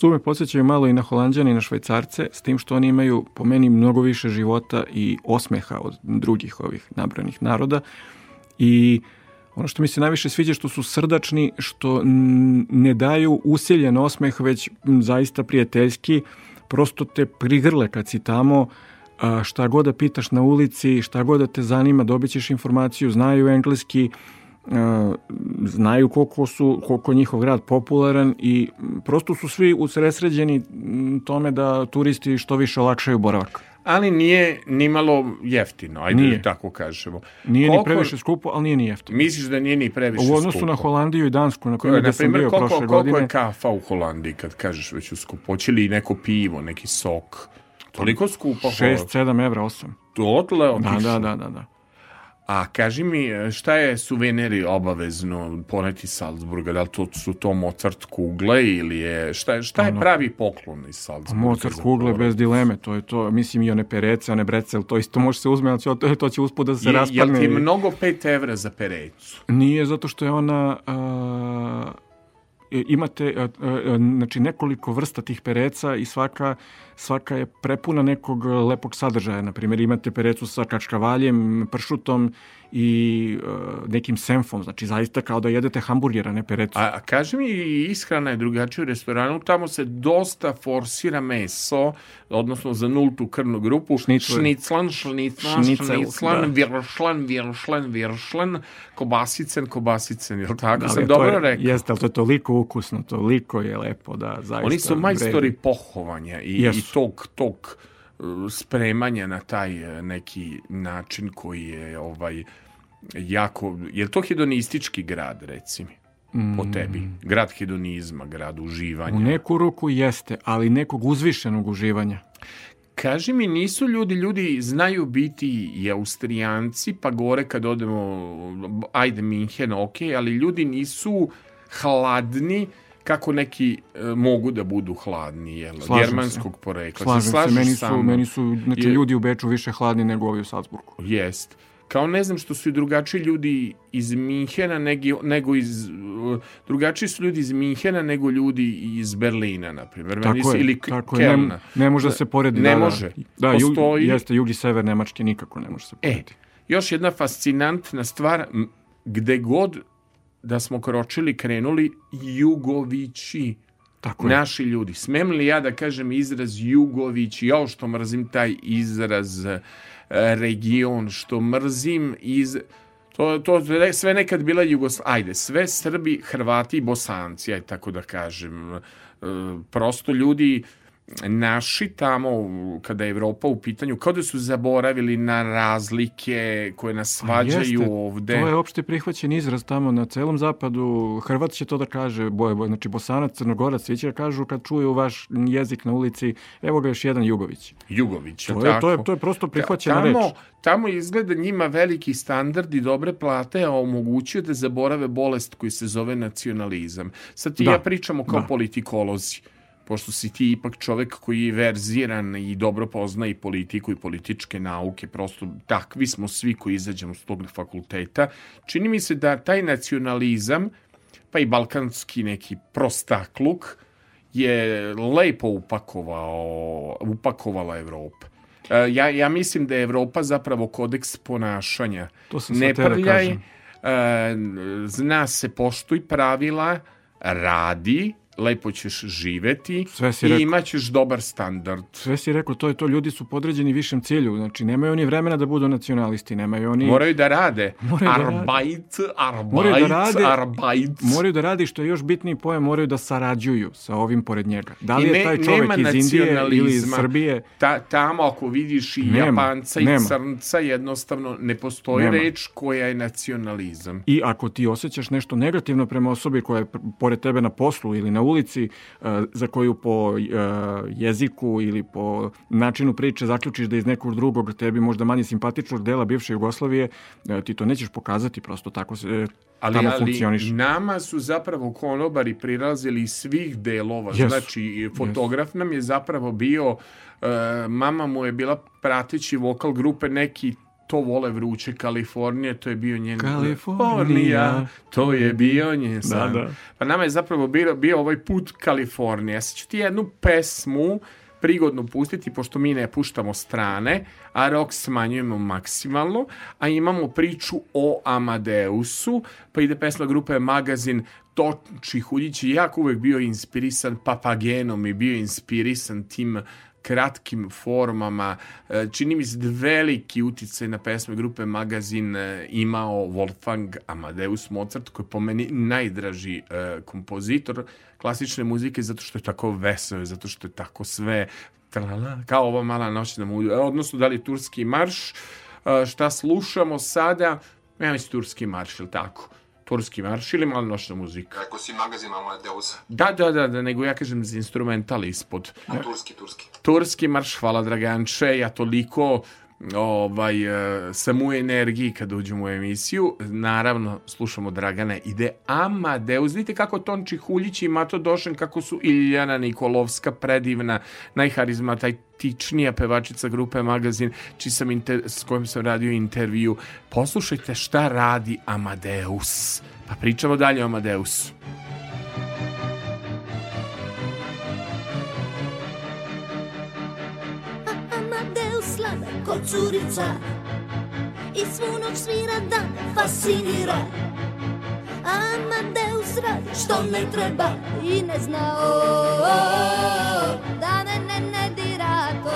Tu me podsjećaju malo i na Holandjane i na Švajcarce, s tim što oni imaju po meni mnogo više života i osmeha od drugih ovih nabranih naroda. I ono što mi se najviše sviđa što su srdačni, što ne daju usiljen osmeh, već zaista prijateljski, prosto te prigrle kad si tamo, šta god da pitaš na ulici, šta god da te zanima, dobit ćeš informaciju, znaju engleski, znaju koliko su koliko je njihov grad popularan i prosto su svi usresređeni tome da turisti što više olakšaju boravak. Ali nije ni malo jeftino, ajde Nije. da tako kažemo. Nije ni Koliko- previše skupo, ali nije ni jeftino. Misliš da nije ni previše U odnosu skupo? na Holandiju i Dansku, na kojima da sam bio koliko, prošle koliko godine, je kafa u Holandiji kad kažeš već u skupo? Hoće li neko pivo, neki sok? Toliko skupo? 6-7 evra, 8. Dotle Da, otišlo. da, da, da, da. A kaži mi, šta je suveniri obavezno poneti Salzburga? Da li to su to Mozart kugle ili je... Šta je, šta je Ono- pravi poklon iz Salzburga? Mozart za kugle bez dileme, to je to, mislim i one perece, one brecel, to isto može se uzme, ali će- to, to će usput da se Je, raspadne. ti mnogo 5 evra za perecu? Nije zato što je ona a, e, imate a, a, znači nekoliko vrsta tih pereca i svaka svaka je prepuna nekog lepog sadržaja. Na primjer, imate perecu sa kačkavaljem, pršutom i a, nekim senfom. Znači, zaista kao da jedete hamburgera, ne perecu. A, a kaži mi, ishrana je drugačija u restoranu, tamo se dosta forsira meso, odnosno za nultu krvnu grupu, šniclan, šniclan, Šnicel, šniclan, da. viršlan, viršlan, viršlan, kobasicen, kobasicen, jel tako Ali sam to dobro je, rekao? Jeste, ali to je toliko ukusno, toliko je lepo da zaista... Oni su majstori vredi. pohovanja i, Jesu. i tog, tog uh, spremanja na taj uh, neki način koji je ovaj jako, je li to hedonistički grad recimo po tebi? Grad hedonizma, grad uživanja. U neku ruku jeste, ali nekog uzvišenog uživanja. Kaži mi, nisu ljudi, ljudi znaju biti i Austrijanci, pa gore kad odemo, ajde Minhen, ok, ali ljudi nisu hladni kako neki e, mogu da budu hladni, jel? Slažem se. Germanskog porekla. Slažem se, meni su, meni su znači, Je- ljudi u Beču više hladni nego ovi u Salzburgu. Jest. Kao ne znam što su i drugačiji ljudi iz Minhena nego, nego iz... Drugačiji su ljudi iz Minhena nego ljudi iz Berlina, na primjer. Meni Tako je, ili tako je. Ne, ne može da se poredi. Ne da, da. može. Da, jug, Postoji- jeste jug i sever Nemačke nikako ne može se E, poredi. još jedna fascinantna stvar, gde god da smo kročili, krenuli, Jugovići, Tako je. naši ljudi. Smem li ja da kažem izraz Jugovići, ja što mrzim taj izraz e, region, što mrzim iz... To, to sve nekad bila Jugoslavija. Ajde, sve Srbi, Hrvati i Bosanci, aj tako da kažem. E, prosto ljudi naši tamo, kada je Evropa u pitanju, kao da su zaboravili na razlike koje nas svađaju Jeste, ovde. To je opšte prihvaćen izraz tamo na celom zapadu. Hrvat će to da kaže, boje, boje, znači Bosanac, Crnogorac, svi će da kažu kad čuju vaš jezik na ulici, evo ga još jedan Jugović. Jugović, To je je, to je, tako? to je prosto prihvaćena tamo, reč. Tamo izgleda njima veliki standard i dobre plate, a omogućuje da zaborave bolest koji se zove nacionalizam. Sad ti Da, ja pričamo kao da. politikolozi, pošto si ti ipak čovek koji je verziran i dobro pozna i politiku i političke nauke, prosto takvi smo svi koji izađemo s tog fakulteta. Čini mi se da taj nacionalizam, pa i balkanski neki prostakluk, je lepo upakovao, upakovala Evropa. E, Ja, ja mislim da je Evropa zapravo kodeks ponašanja. To sam ne da prljaj, kažem. e, zna se poštuj pravila, radi, lepo ćeš živeti Sve si i rekao. imaćeš dobar standard. Sve si rekao, to je to, ljudi su podređeni višem cilju, znači nemaju oni vremena da budu nacionalisti, nemaju oni... Moraju da rade. Moraju da rade. arbeit, arbeit, Moraju da rade. arbeit. Moraju da radi što je još bitniji pojam, moraju da sarađuju sa ovim pored njega. Da li I je ne- taj čovek iz Indije ili iz. Srbije? Ta, tamo ako vidiš i Nema, Japanca i nema. Crnca, jednostavno ne postoji Nema. reč koja je nacionalizam. I ako ti osjećaš nešto negativno prema osobi koja je pored tebe na poslu ili na ulici, e, za koju po e, jeziku ili po načinu priče zaključiš da iz nekog drugog tebi možda manje simpatičnog dela bivše Jugoslavije, e, ti to nećeš pokazati, prosto tako se Ali, tamo ali funkcioniš. nama su zapravo konobari prilazili iz svih delova. Jesu, Znači, fotograf nam je zapravo bio, mama mu je bila prateći vokal grupe neki to vole vruće Kalifornije, to je bio njen... Kalifornija. to je bio njen san. da. Pa nama je zapravo bio, bio ovaj put Kalifornija. Sad ću ti jednu pesmu prigodno pustiti, pošto mi ne puštamo strane, a rock smanjujemo maksimalno, a imamo priču o Amadeusu, pa ide pesma grupe Magazin Toči Huljić je jako uvek bio inspirisan Papagenom i bio inspirisan tim kratkim formama. E, Čini mi se da veliki uticaj na pesme grupe Magazin e, imao Wolfgang Amadeus Mozart, koji je po meni najdraži e, kompozitor klasične muzike zato što je tako veseo, zato što je tako sve tralala, kao ova mala noćna muzika, odnosno da li turski marš, šta slušamo sada, ja mislim turski marš, ili tako? Turski marš ili mala noćna muzika? Rekao si magazin Amadeusa. Da, da, da, da, nego ja kažem za instrumental ispod. A turski, turski. Turski marš, hvala Draganče, ja toliko ovaj, e, sam u energiji kad uđem u emisiju. Naravno, slušamo Dragana, ide Amadeus. Vidite kako Tonči Huljić i Mato Došen, kako su Iljana Nikolovska, predivna, najharizmatičnija pevačica grupe Magazin, čiji sam inter, s kojim sam radio intervju. Poslušajte šta radi Amadeus. Pa pričamo dalje o Amadeusu. Ko curica. I svu noć svira da fascinira. Amadeus radi što ne treba I ne zna. O, o, o, Da mene ne dira to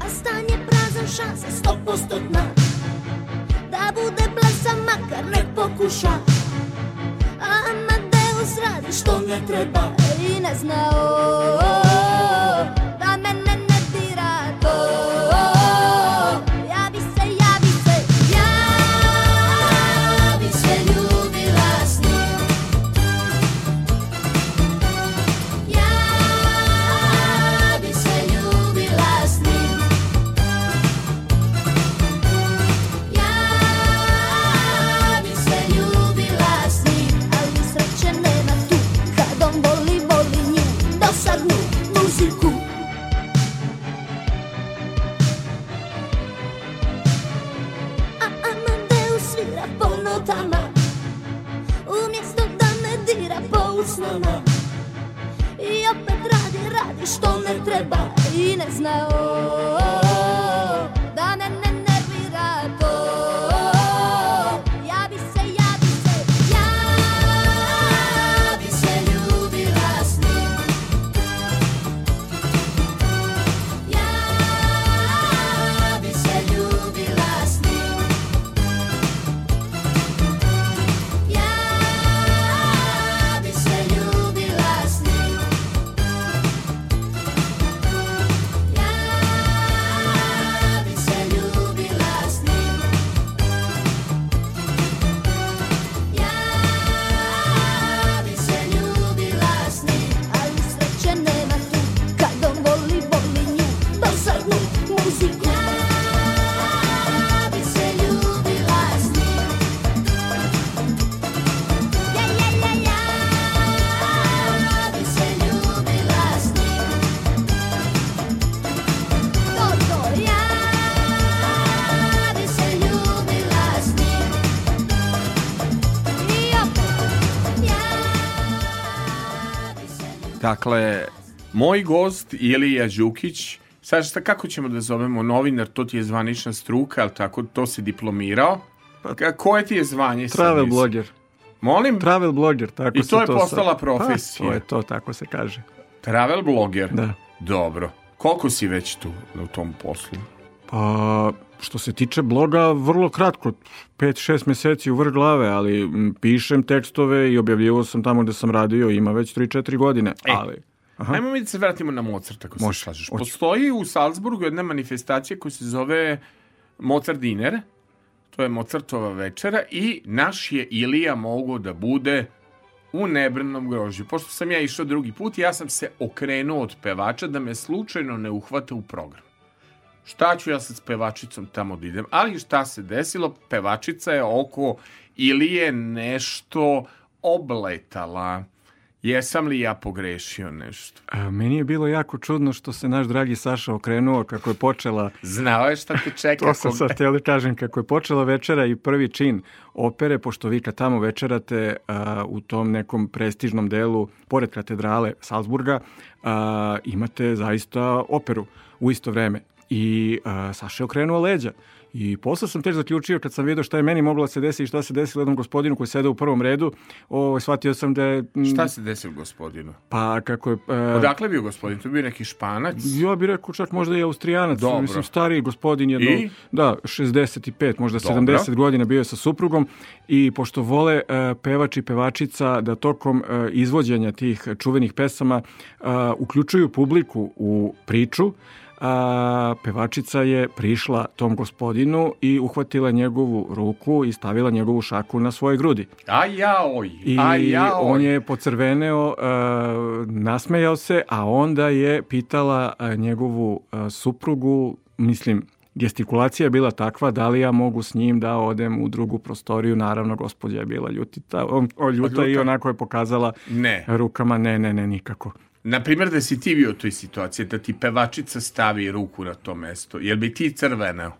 A stan je prazan šansa stopostotna Da bude blesan makar nek pokuša. Amadeus radi što ne treba i ne zna. O, o, Dakle, moj gost Ilija Đukić, sad šta, kako ćemo da zovemo novinar, to ti je zvanična struka, ali tako, to si diplomirao? Ka- koje ti je zvanje? sad, Travel mislim? blogger. Molim? Travel blogger, tako I se to je sad- postala Pa, profesija. to je to, tako se kaže. Travel bloger? Da. Dobro. Koliko si već tu u tom poslu? Pa, što se tiče bloga, vrlo kratko, 5-6 meseci u vrh glave, ali pišem tekstove i objavljivao sam tamo gde sam radio, ima već 3-4 godine, E, ali... Aha. Ajmo mi da se vratimo na Mozart, ako se Može, slažeš. hoću. Postoji u Salzburgu jedna manifestacija koja se zove Mozart Diner, to je Mozartova večera i naš je Ilija mogao da bude u nebrnom grožju. Pošto sam ja išao drugi put, ja sam se okrenuo od pevača da me slučajno ne uhvate u program. Šta ću ja sad s pevačicom tamo da idem? Ali šta se desilo? Pevačica je oko Ilije nešto obletala. Jesam li ja pogrešio nešto? A, meni je bilo jako čudno što se naš dragi Saša okrenuo kako je počela Znao je šta te čeka. To sam sad htio da kažem, kako je počela večera i prvi čin opere, pošto vi kad tamo večerate a, u tom nekom prestižnom delu, pored katedrale Salzburga, a, imate zaista operu u isto vreme. I a, Saša je okrenuo leđa. I posle sam teć zaključio kad sam vidio šta je meni moglo da se desi i šta se desilo jednom gospodinu koji sede u prvom redu, o, shvatio sam da je... m, Šta se desilo gospodinu? Pa kako je... a, Odakle je bio gospodin? To je bio neki španac? ja bih rekao čak možda i austrijanac, Dobro. mislim stariji gospodin jedno, I? da, 65, možda Dobro. 70 godina bio je sa suprugom i pošto vole e, pevač i pevačica da tokom e, izvođenja tih čuvenih pesama uključuju publiku u priču, a, pevačica je prišla tom gospodinu i uhvatila njegovu ruku i stavila njegovu šaku na svoje grudi. A jaoj, I a jaoj. on je pocrveneo, uh, nasmejao se, a onda je pitala uh, njegovu uh, suprugu, mislim, gestikulacija je bila takva da li ja mogu s njim da odem u drugu prostoriju. Naravno, gospođa je bila ljutita, on, o, ljuta i Ljuta. onako je pokazala Ne. rukama, ne, ne, ne, nikako. Na primjer da si ti bio u toj situaciji, da ti pevačica stavi ruku na to mesto, jel bi ti crveneo?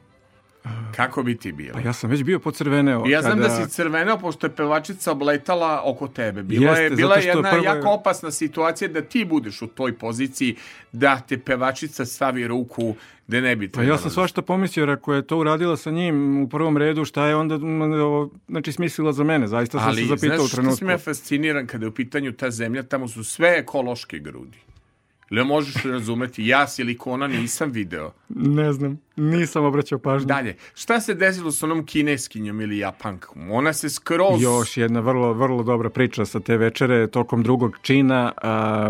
Kako bi ti bilo? Pa ja sam već bio pocrveneo. Ja znam kada- da si crveneo pošto je pevačica obletala oko tebe. Bila je Jeste, bila zato je što jedna prvo je- jako opasna situacija da ti budeš u toj poziciji da te pevačica stavi ruku da ne bi Pa ja sam svašta pomislio, jer ako je to uradila sa njim u prvom redu, šta je onda mm, znači, smislila za mene? Zaista sam Ali, se zapitao znaš u što trenutku. sam ja fasciniran kada je u pitanju ta zemlja, tamo su sve ekološke grudi. Ili možeš razumeti, ja silikona nisam video. Ne znam, nisam obraćao pažnju. Dalje, šta se desilo s onom kineskinjom ili japankom? Ona se skroz... Još jedna vrlo, vrlo dobra priča sa te večere. Tokom drugog čina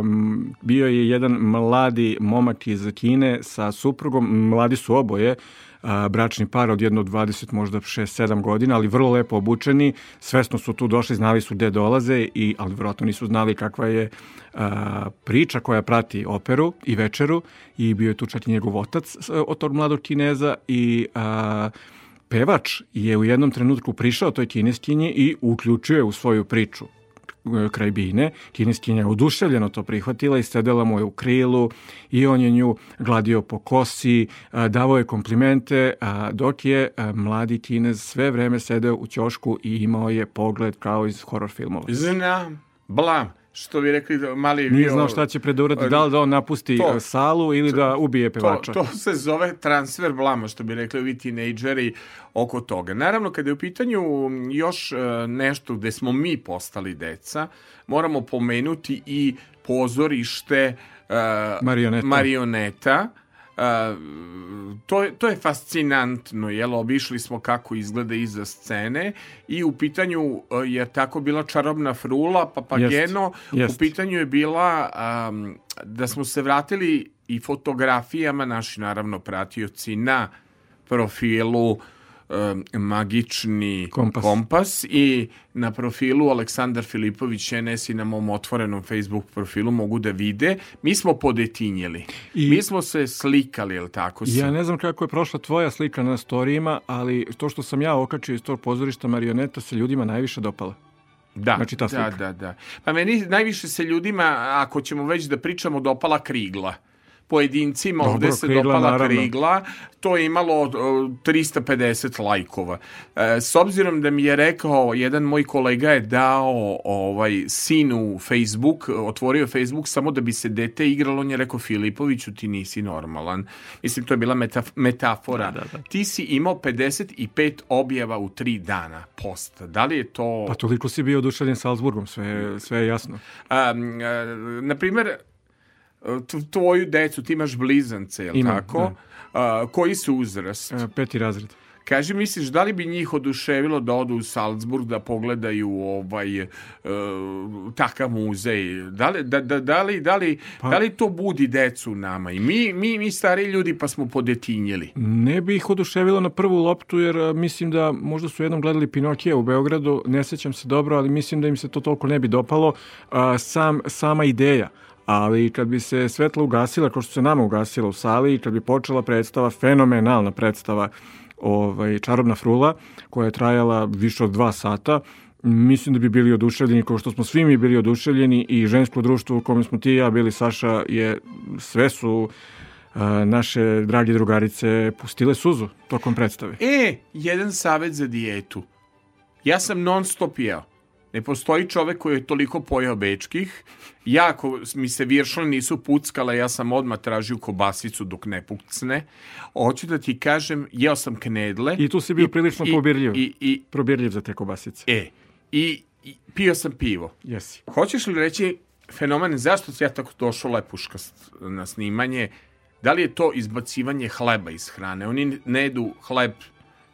um, bio je jedan mladi momak iz Kine sa suprugom. Mladi su oboje, a, bračni par od jedno 20, možda 6-7 godina, ali vrlo lepo obučeni. Svesno su tu došli, znali su gde dolaze, i, ali vjerojatno nisu znali kakva je a, priča koja prati operu i večeru. I bio je tu čak i njegov otac od tog mladog Kineza i... a, pevač je u jednom trenutku prišao toj kineskinji i uključio je u svoju priču kraj bine. Kineskinja je oduševljeno to prihvatila i sedela mu je u krilu i on je nju gladio po kosi, a, davao je komplimente, a, dok je mladi kinez sve vreme sedeo u ćošku i imao je pogled kao iz horror filmova. Znam, blam, što bi rekli da mali Nije bio- znao šta će predurati, da li da on napusti To- salu ili da ubije pevača. To, to se zove transfer blama, što bi rekli ovi tinejdžeri oko toga. Naravno, kada je u pitanju još e, nešto gde smo mi postali deca, moramo pomenuti i pozorište e, Marioneta. marioneta. To, to je fascinantno, jel, obišli smo kako izgleda iza scene i u pitanju e, je tako bila čarobna frula, papageno, Jest. u pitanju je bila um, da smo se vratili i fotografijama, naši naravno pratioci na profilu magični Kompas. kompas i na profilu Aleksandar Filipović NS i na mom otvorenom Facebook profilu mogu da vide. Mi smo podetinjeli. I- Mi smo se slikali, jel tako? se? Ja ne znam kako je prošla tvoja slika na storijima, ali to što sam ja okačio iz tog pozorišta marioneta se ljudima najviše dopala. Da, Znači ta da, slika. da, da. Pa meni najviše se ljudima, ako ćemo već da pričamo, dopala krigla. Pojedincima Dobro, ovde se Krigla, dopala naravno. krigla, to je imalo o, 350 lajkova. E, s obzirom da mi je rekao, jedan moj kolega je dao ovaj sinu Facebook, otvorio Facebook samo da bi se dete igralo, on je rekao Filipoviću ti nisi normalan. Mislim, to je bila metaf metafora. Da, da, da. Ti si imao 55 objava u tri dana posta. Da li je to... Pa toliko si bio oduševljen Salzburgom, sve, sve je jasno. Um, na primjer, t- tvoju decu, ti imaš blizance, jel Imam, tako? A, koji su uzrast? E, peti razred. Kaži, misliš, da li bi njih oduševilo da odu u Salzburg da pogledaju ovaj, e, takav muzej? Da li, da, da, da, li, da, li, Pa- da li to budi decu nama? I mi, mi, mi stari ljudi pa smo podetinjeli. Ne bi ih oduševilo na prvu loptu, jer a, mislim da možda su jednom gledali Pinokija u Beogradu, ne sećam se dobro, ali mislim da im se to toliko ne bi dopalo. A, sam, sama ideja ali kad bi se svetla ugasila, kao što se nama ugasila u sali, i kad bi počela predstava, fenomenalna predstava, ovaj, Čarobna frula, koja je trajala više od dva sata, Mislim da bi bili oduševljeni kao što smo svi mi bili oduševljeni i žensko društvo u kome smo ti i ja bili Saša je sve su a, naše drage drugarice pustile suzu tokom predstave. E, jedan savjet za dijetu. Ja sam non stop jeo. Ne postoji čovek koji je toliko pojeo bečkih. Ja, ako mi se viršle nisu puckale, ja sam odmah tražio kobasicu dok ne pucne. Hoću da ti kažem, jeo sam knedle. I tu si bio prilično i- pobirljiv. I, i, Probirljiv za te kobasice. e, i, i pio sam pivo. Jesi. Hoćeš li reći fenomen zašto si ja tako došao lepuškast na snimanje? Da li je to izbacivanje hleba iz hrane? Oni ne jedu hleb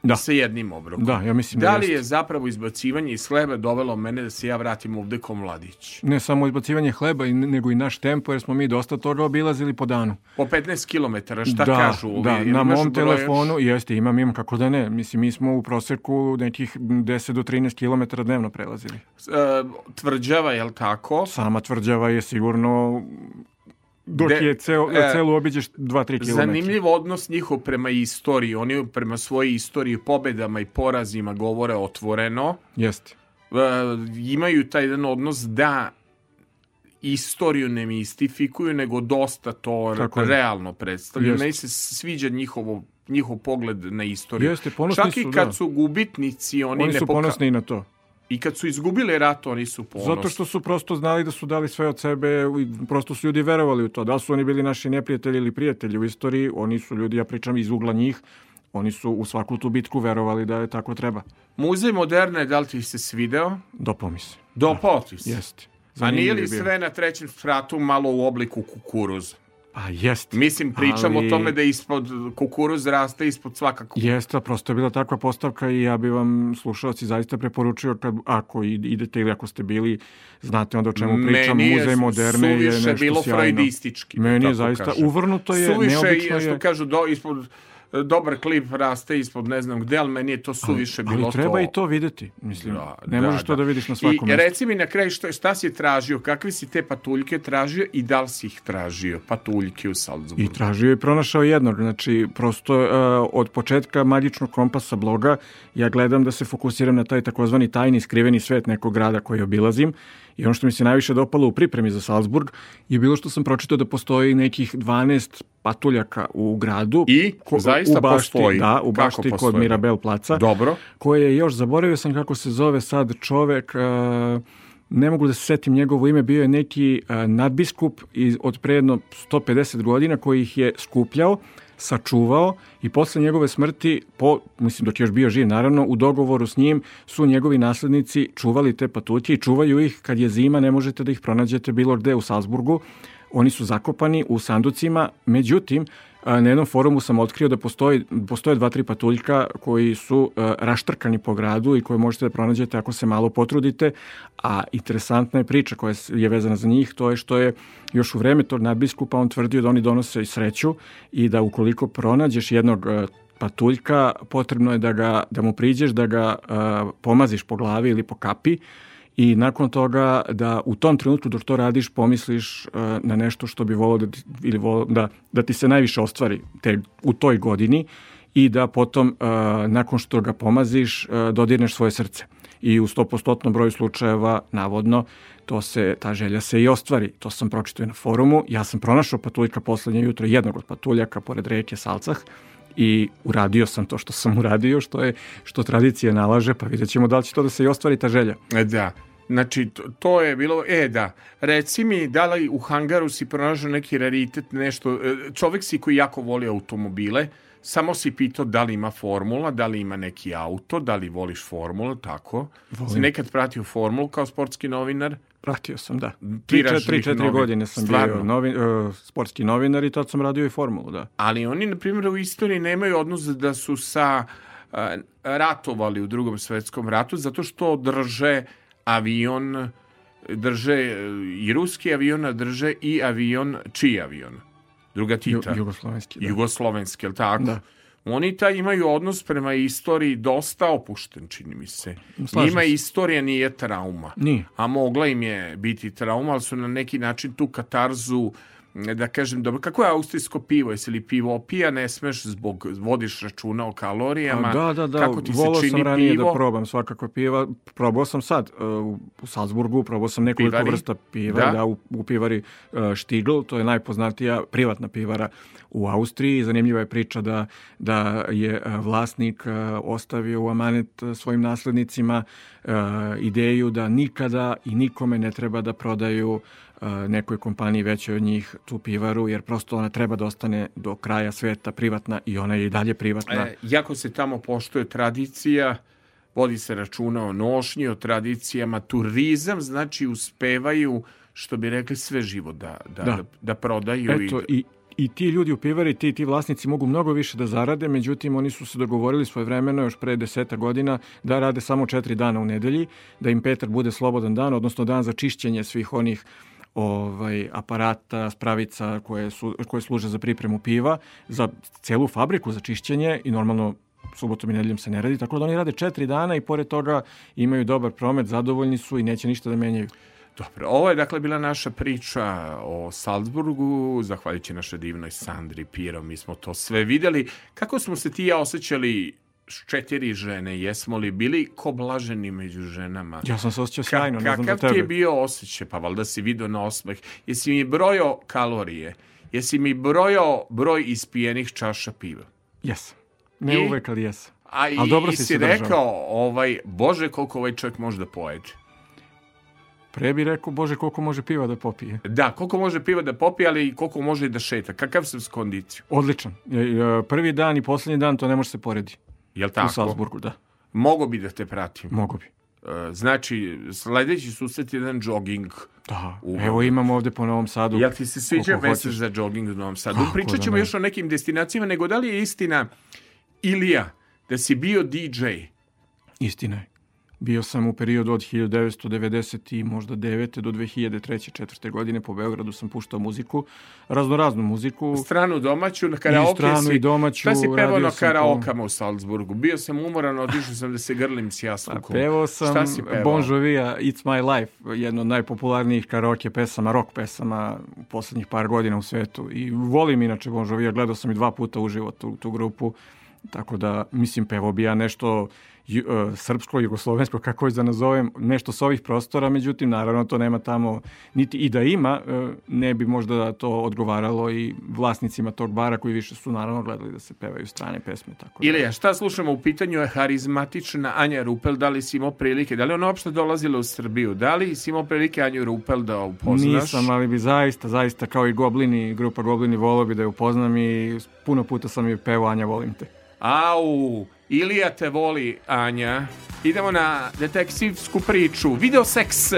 Da. sa jednim obrokom. Da, ja mislim da Da li je zapravo izbacivanje iz hleba dovelo mene da se ja vratim ovde ko mladić? Ne samo izbacivanje hleba, nego i naš tempo, jer smo mi dosta toga obilazili po danu. Po 15 km, šta da, kažu? ovi? Da, na mom telefonu, jeste, imam, imam, kako da ne. Mislim, mi smo u proseku nekih 10 do 13 km dnevno prelazili. još? E, tvrđava, jel tako? Sama tvrđava je sigurno dok De- je ceo, e, celu obiđeš 2-3 km. Zanimljiv odnos njihov prema istoriji. Oni prema svojoj istoriji, pobedama i porazima govore otvoreno. Jeste. E, imaju taj jedan odnos da istoriju ne mistifikuju, nego dosta to Tako je. realno predstavljaju. Meni se sviđa njihovo, njihov pogled na istoriju. Jeste, ponosni Čak i kad da. su gubitnici, oni, Oni ne su poka- ponosni i na to. I kad su izgubili rat, oni su ponosni. Zato što su prosto znali da su dali sve od sebe prosto su ljudi verovali u to. Da su oni bili naši neprijatelji ili prijatelji u istoriji, oni su ljudi, ja pričam iz ugla njih, oni su u svaku tu bitku verovali da je tako treba. Muzej moderne, da li ti se svideo? Dopao mi se. Dopao ti se. Jeste. A nije li sve na trećem spratu malo u obliku kukuruza? Pa jeste. Mislim, pričam Ali- o tome da ispod kukuruz raste ispod svakako. Jeste, prosto je bila takva postavka i ja bi vam slušalci zaista preporučio kad, ako idete ili ako ste bili, znate onda o čemu pričam, Meni je muzej moderne je suviše nešto bilo sjajno. freudistički. da Meni je zaista kažem. uvrnuto je, suviše, neobično što je. kažu, do, ispod, dobar klip raste ispod ne znam gde, ali meni je to suviše ali bilo treba to. i to videti. Mislim, Da, ne da, možeš to da. da vidiš na svakom I mestu. reci mi na kraju šta, šta si tražio, kakve si te patuljke tražio i da li si ih tražio, patuljke u Salzburgu? I tražio i pronašao jednog. Znači, prosto uh, od početka magičnog kompasa bloga ja gledam da se fokusiram na taj takozvani tajni skriveni svet nekog grada koji obilazim. I ono što mi se najviše dopalo u pripremi za Salzburg je bilo što sam pročitao da postoji nekih 12 patuljaka u gradu. I? Zaista u bašti, postoji? Da, u Kako bašti kod postoji? Mirabel placa. Dobro. koje je još, zaboravio sam kako se zove sad čovek, uh, ne mogu da se setim njegovo ime, bio je neki uh, nadbiskup iz, od pre jedno 150 godina koji ih je skupljao, sačuvao i posle njegove smrti, po, mislim dok je još bio živ naravno, u dogovoru s njim su njegovi naslednici čuvali te patuljke i čuvaju ih kad je zima, ne možete da ih pronađete bilo gde u Salzburgu. Oni su zakopani u sanducima, međutim, na jednom forumu sam otkrio da postoji, postoje dva, tri patuljka koji su a, raštrkani po gradu i koje možete da pronađete ako se malo potrudite, a interesantna je priča koja je vezana za njih, to je što je još u vreme tog nadbiskupa on tvrdio da oni donose i sreću i da ukoliko pronađeš jednog a, patuljka, potrebno je da, ga, da mu priđeš, da ga a, pomaziš po glavi ili po kapi i nakon toga da u tom trenutku dok to radiš pomisliš uh, na nešto što bi volao da, ti- ili volao da, da ti se najviše ostvari te, u toj godini i da potom uh, nakon što ga pomaziš uh, dodirneš svoje srce. I u 100% broju slučajeva navodno to se, ta želja se i ostvari. To sam pročitao na forumu. Ja sam pronašao patuljka poslednje jutro, jednog od patuljaka pored reke Salcah i uradio sam to što sam uradio, što je što tradicija nalaže, pa vidjet ćemo da li će to da se i ostvari ta želja. E, Da. Znači, to, to je bilo, e da, reci mi da li u hangaru si pronašao neki raritet, nešto, e, čovek si koji jako voli automobile, samo si pitao da li ima formula, da li ima neki auto, da li voliš formulu, tako. Si nekad pratio formulu kao sportski novinar? Pratio sam, da. Tiraž 3-4 novin- godine sam Stvarno? bio novi, uh, sportski novinar i tad sam radio i formulu, da. Ali oni, na primjer, u istoriji nemaju odnos da su sa a, ratovali u drugom svetskom ratu zato što drže avion, drže e, i ruski avion, a drže i avion, čiji avion? Druga Ju, Tita. jugoslovenski, da. Jugoslovenski, jel tako? Da. Oni taj imaju odnos prema istoriji dosta opušten, čini mi se. Slažem Njima se. istorija nije trauma. Nije. A mogla im je biti trauma, ali su na neki način tu katarzu da kažem, dobro, kako je austrijsko pivo? Jesi li pivo opija, ne smeš zbog, vodiš računa o kalorijama? A, da, da, da. Kako ti se Volao čini sam ranije pivo? da probam svakako piva. Probao sam sad uh, u- Salzburgu, probao sam nekoliko Pivari? vrsta piva. Da. Da, u, u pivari uh, Štigl, to je najpoznatija privatna pivara u Austriji. Zanimljiva je priča da, da je uh, vlasnik uh, ostavio u amanet svojim naslednicima ideju da nikada i nikome ne treba da prodaju uh, nekoj kompaniji većoj od njih tu pivaru, jer prosto ona treba da ostane do kraja sveta privatna i ona je i dalje privatna. E, jako se tamo poštuje tradicija, vodi se računa o nošnji, o tradicijama, turizam, znači uspevaju, što bi rekli, sve živo da, da, da. Da. da prodaju. Eto, i, i, i ti ljudi u pivari, ti, ti vlasnici mogu mnogo više da zarade, međutim oni su se dogovorili svoje vremeno još pre deseta godina da rade samo četiri dana u nedelji, da im petak bude slobodan dan, odnosno dan za čišćenje svih onih ovaj aparata, spravica koje, su, koje služe za pripremu piva, za celu fabriku za čišćenje i normalno subotom i nedeljom se ne radi, tako da oni rade četiri dana i pored toga imaju dobar promet, zadovoljni su i neće ništa da menjaju. Dobro, ovo je dakle bila naša priča o Salzburgu, zahvaljujući našoj divnoj Sandri Piro, mi smo to sve videli. Kako smo se ti ja osjećali četiri žene, jesmo li bili ko blaženi među ženama? Ja sam se osjećao Ka- sjajno, ne znam kakav ti je bio osjećaj? Pa valjda si vidio na osmeh. Jesi mi brojao kalorije? Jesi mi brojao broj ispijenih čaša piva? Jesam. Ne I? uvek, ali jesam. A i, Ali dobro i si si rekao, ovaj, bože koliko ovaj čovjek može da pojede. Pre bi rekao, bože, koliko može piva da popije. Da, koliko može piva da popije, ali i koliko može i da šeta. Kakav sam s kondiciju? Odličan. Prvi dan i posljednji dan to ne može se poredi. Jel U tako? Salzburgu, da. Mogu bi da te pratim. Mogu bi. E, Znači, sledeći susret je jedan jogging. Da. U- Evo imamo ovde po Novom Sadu. Jel ti se sviđa hoćeš. za jogging u Novom Sadu? Pričat da ćemo ne? još o nekim destinacijama, nego da li je istina, Ilija, da si bio DJ? Istina je. Bio sam u periodu od 1990 i možda 9. do 2003. četvrte godine po Beogradu sam puštao muziku, raznoraznu muziku. Stranu domaću, na karaoke stranu si... i domaću, Šta si pevao na karaokama u Salzburgu? Bio sam umoran, otišao sam da se grlim s jaslukom. Pevao sam Šta si pevao? Bon Jovija It's My Life, jedno od najpopularnijih karaoke pesama, rock pesama u poslednjih par godina u svetu. I volim inače Bon Jovija, gledao sam i dva puta uživo tu, tu grupu. Tako da, mislim, pevao bi ja nešto srpsko, jugoslovensko, kako već da nazovem, nešto s ovih prostora, međutim, naravno, to nema tamo, niti i da ima, e, ne bi možda to odgovaralo i vlasnicima tog bara koji više su naravno gledali da se pevaju strane pesme. Tako da. Ilija, šta slušamo u pitanju je harizmatična Anja Rupel, da li si imao prilike, da li ona uopšte dolazila u Srbiju, da li si imao prilike Anju Rupel da upoznaš? Nisam, ali bi zaista, zaista kao i Goblini, grupa Goblini volao bi da je upoznam i puno puta sam je pevao Anja volim te. Au, Ilija te voli, Anja. Idemo na detektivsku priču. Video seks.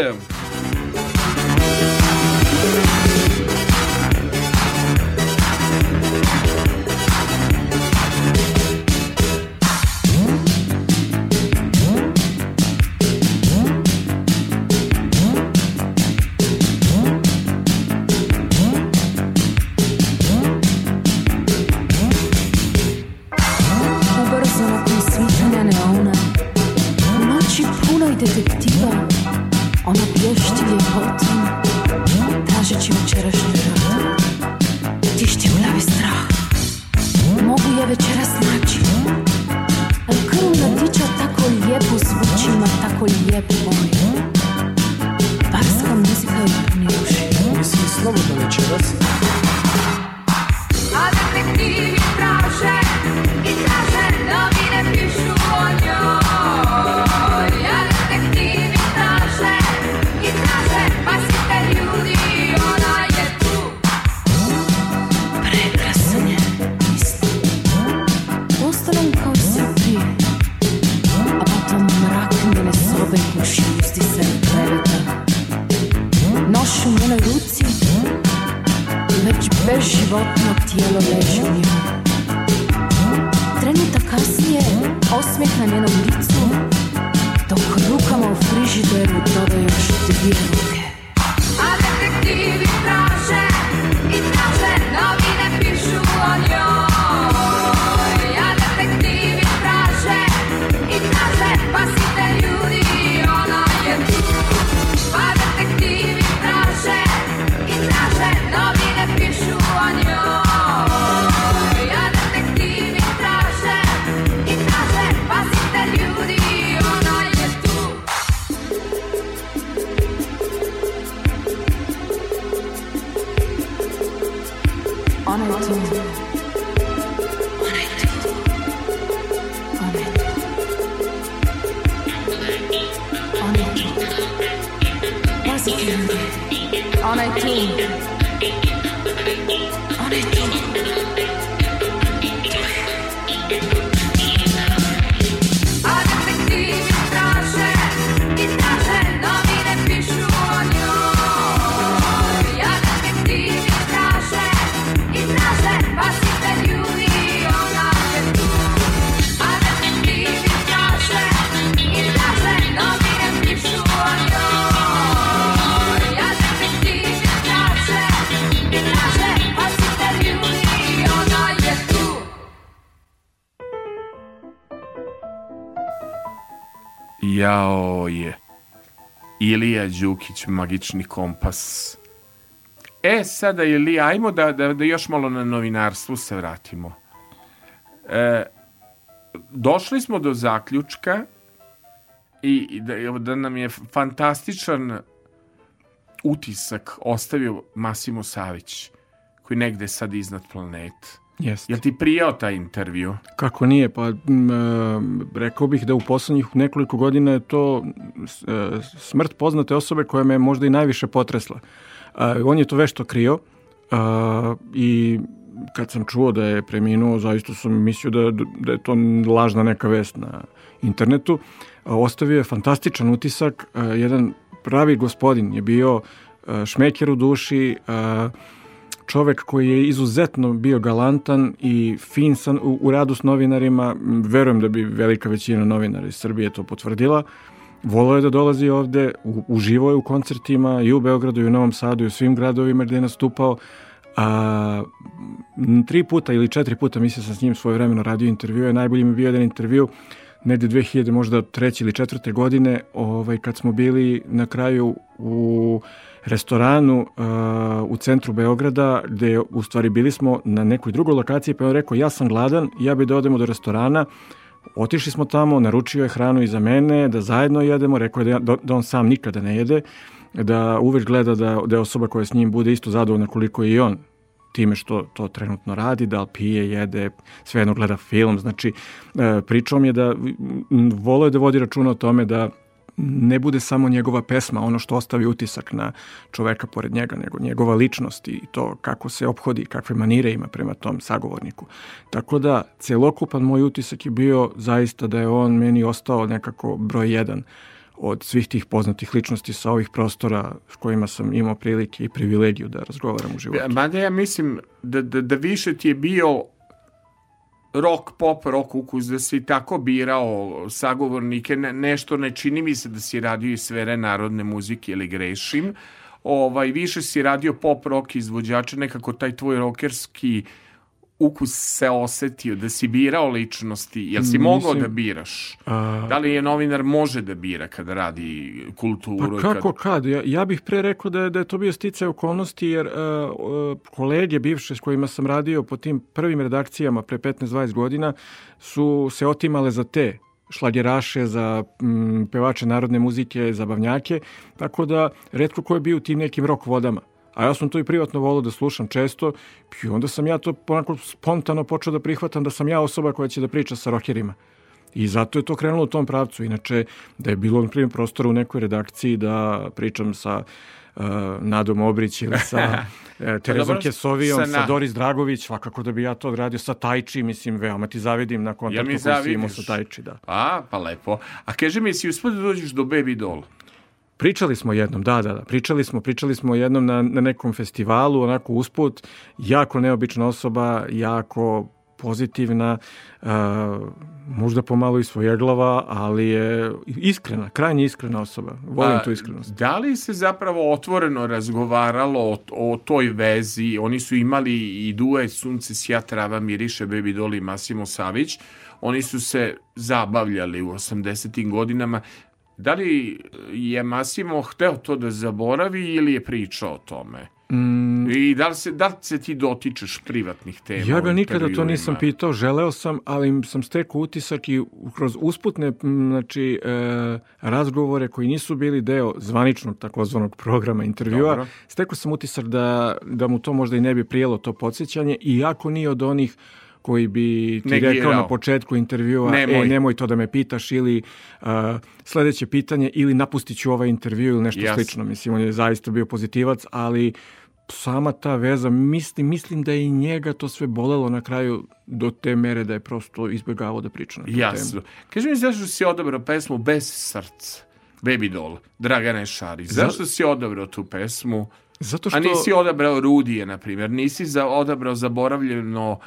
Đukić, magični kompas. E, sada Ilija, ajmo da, da, da još malo na novinarstvu se vratimo. E, došli smo do zaključka i, i da, da nam je fantastičan utisak ostavio Masimo Savić, koji negde sad iznad planete. Jeste. Jel ti prijao taj intervju? Kako nije? Pa m, e, rekao bih da u poslednjih nekoliko godina je to e, smrt poznate osobe koja me možda i najviše potresla. A, on je to vešto krio i kad sam čuo da je preminuo, zaista sam mislio da, da je to lažna neka vest na internetu. Ostavio je fantastičan utisak, jedan pravi gospodin je bio šmeker u duši, a, čovek koji je izuzetno bio galantan i fin san, u, u radu s novinarima. Verujem da bi velika većina novinara iz Srbije to potvrdila. Volao je da dolazi ovde, u, uživo je u koncertima i u Beogradu i u Novom Sadu i u svim gradovima gde je nastupao. A, tri puta ili četiri puta mislim sam s njim svoje vremeno radio intervjue. Najbolji mi je bio jedan intervju negde 2000 možda treće ili četvrte godine ovaj, kad smo bili na kraju u restoranu uh, u centru Beograda gde u stvari bili smo na nekoj drugoj lokaciji pa je on rekao ja sam gladan, ja bi da odemo do restorana. Otišli smo tamo, naručio je hranu i za mene, da zajedno jedemo, rekao je da, da, da on sam nikada ne jede, da uvek gleda da, da je osoba koja s njim bude isto zadovoljna koliko je i on time što to trenutno radi, da li pije, jede, svejedno gleda film, znači e, pričao mi je da m, voleo je da vodi računa o tome da ne bude samo njegova pesma, ono što ostavi utisak na čoveka pored njega, nego njegova ličnost i to kako se obhodi, kakve manire ima prema tom sagovorniku. Tako da, celokupan moj utisak je bio zaista da je on meni ostao nekako broj jedan od svih tih poznatih ličnosti sa ovih prostora s kojima sam imao prilike i privilegiju da razgovaram u životu. Mada ja mislim da, da, da više ti je bio rock, pop, rock ukus, da si tako birao sagovornike, ne, nešto ne čini mi se da si radio iz sfere narodne muzike ili grešim, ovaj, više si radio pop rock izvođača, nekako taj tvoj rokerski ukus se osetio, da si birao ličnosti, jel si mogao Mislim, da biraš? A, Da li je novinar može da bira kada radi kulturu? Pa kako kad... kad? Ja, ja bih pre rekao da je, da je to bio sticaj okolnosti jer uh, uh, kolege bivše s kojima sam radio po tim prvim redakcijama pre 15-20 godina su se otimale za te šlageraše, za mm, pevače narodne muzike, zabavnjake, tako da redko ko je bio u tim nekim rok vodama. A ja sam to i privatno volao da slušam često i onda sam ja to onako spontano počeo da prihvatam da sam ja osoba koja će da priča sa rokerima. I zato je to krenulo u tom pravcu. Inače, da je bilo, na primjer, prostora u nekoj redakciji da pričam sa uh, Nadom Obrić ili sa uh, [LAUGHS] Terezom Kesovijom, sa sa, na- Doris Dragović, svakako da bi ja to radio sa Tajči, mislim, veoma ti zavidim na kontaktu mi koji si imao sa Tajči, da. A, pa lepo. A kaže mi, si uspio da dođeš do Baby Doll? Pričali smo jednom, da, da, da, pričali smo, pričali smo jednom na, na nekom festivalu, onako usput, jako neobična osoba, jako pozitivna, uh, možda pomalo i svojeglava, ali je iskrena, krajnje iskrena osoba. Volim A, tu iskrenost. Da li se zapravo otvoreno razgovaralo o, o toj vezi? Oni su imali i duet Sunce sja trava miriše Baby Doll i Masimo Savić. Oni su se zabavljali u 80. godinama. Da li je Massimo hteo to da zaboravi ili je pričao o tome? Mm, I da li se, da li se ti dotičeš privatnih tema? Ja ga nikada to nisam pitao, želeo sam, ali sam stekao utisak i kroz usputne znači, e, razgovore koji nisu bili deo zvaničnog takozvanog programa intervjua, Dobro. stekao sam utisak da, da mu to možda i ne bi prijelo to podsjećanje, iako nije od onih koji bi ti Negirao. rekao na početku intervjua, Nemoj. e, nemoj to da me pitaš ili uh, sledeće pitanje ili napustit ću ovaj intervju ili nešto Jasno. slično. Mislim, on je zaista bio pozitivac, ali sama ta veza, mislim, mislim da je i njega to sve bolelo na kraju do te mere da je prosto izbjegavao da priča na tu Jasno. Kaži mi zašto si odabrao pesmu Bez srca? Baby Doll, Dragane Šarić. Zašto si odabrao tu pesmu? Zato što... A nisi odabrao Rudije, na primjer. Nisi za, odabrao zaboravljeno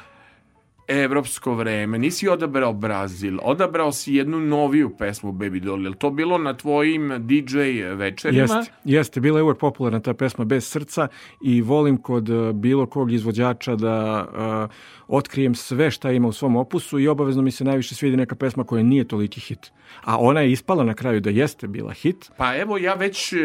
evropsko vreme. Nisi odabrao Brazil. Odabrao si jednu noviju pesmu Baby Doll. Je to bilo na tvojim DJ večerima? Jeste, jeste, bila je uvek popularna ta pesma bez srca i volim kod uh, bilo kog izvođača da uh, otkrijem sve šta ima u svom opusu i obavezno mi se najviše svidi neka pesma koja nije toliki hit. A ona je ispala na kraju da jeste bila hit. Pa evo ja već e,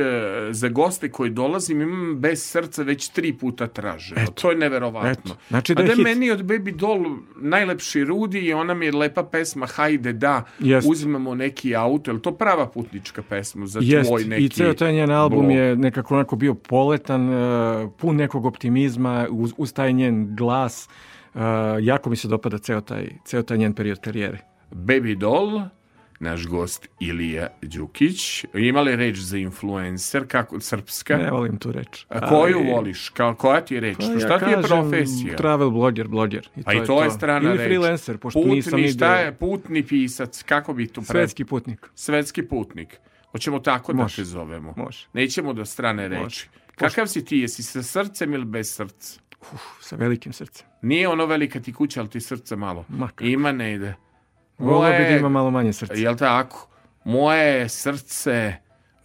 za goste koji dolazim imam bez srca već tri puta traže. to je neverovatno. eto. Znači da A je da je hit. meni od Baby Doll najlepši Rudi i ona mi je lepa pesma Hajde da Jest. uzmemo neki auto. Je to prava putnička pesma za Jest, tvoj neki i ceo taj njen album blog? je nekako onako bio poletan, uh, pun nekog optimizma, uz, uz taj njen glas. Uh, jako mi se dopada ceo taj, ceo taj njen period karijere. Baby Doll, naš gost Ilija Đukić. Ima li reč za influencer, kako srpska? Ne volim tu reč. A koju ali- voliš? Kao, koja ti je reč? Pa šta ja ti je kažem, profesija? Travel blogger, blogger. I Pa i to je strana Ili reč. freelancer, pošto putni, nisam ide... šta je putni pisac? Kako bi tu pre... Svetski putnik. Svetski putnik. Hoćemo tako da Može. te zovemo. Može. Nećemo do strane reči. Može. Kakav si ti? Jesi sa srcem ili bez srca? Uf, sa velikim srcem. Nije ono velika ti kuća, ali ti srce malo. Ma kako. Ima ne ide. Volio bi da ima malo manje srca. Jel tako? Moje je srce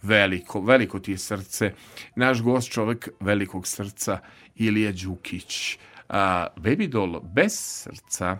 veliko, veliko ti je srce. Naš gost čovek velikog srca, Ilija Đukić. A, baby doll bez srca.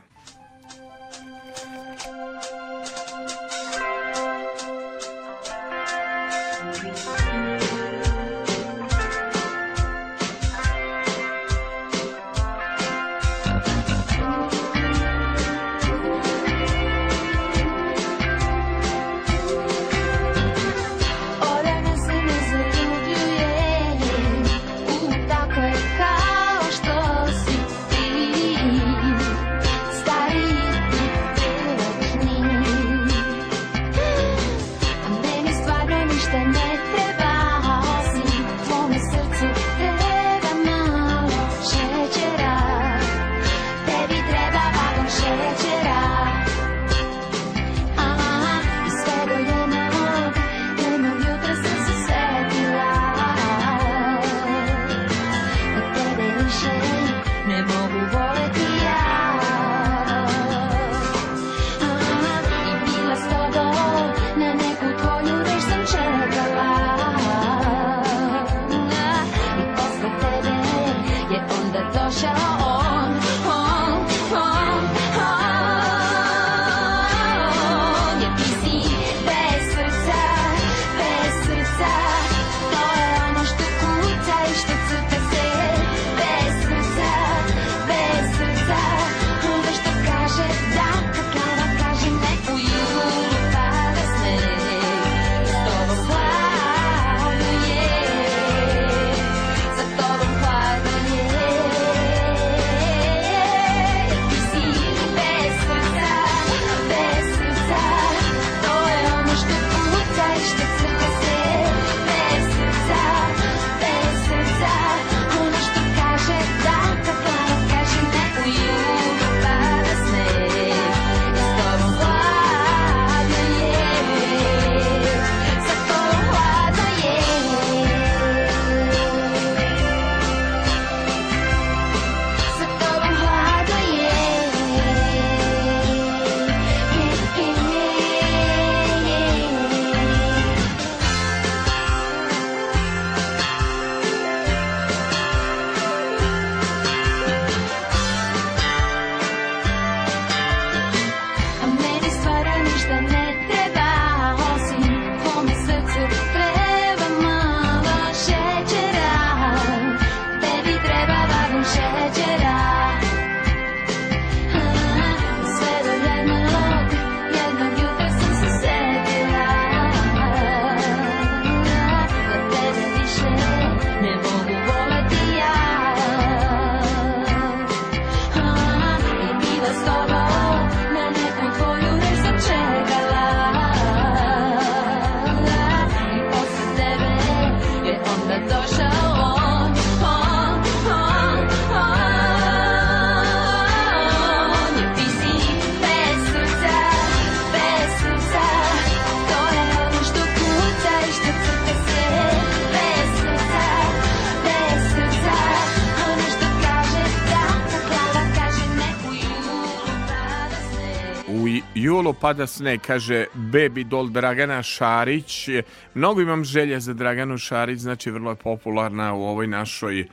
Pada sne, kaže Baby doll Dragana Šarić. Mnogo imam želje za Draganu Šarić, znači vrlo je popularna u ovoj našoj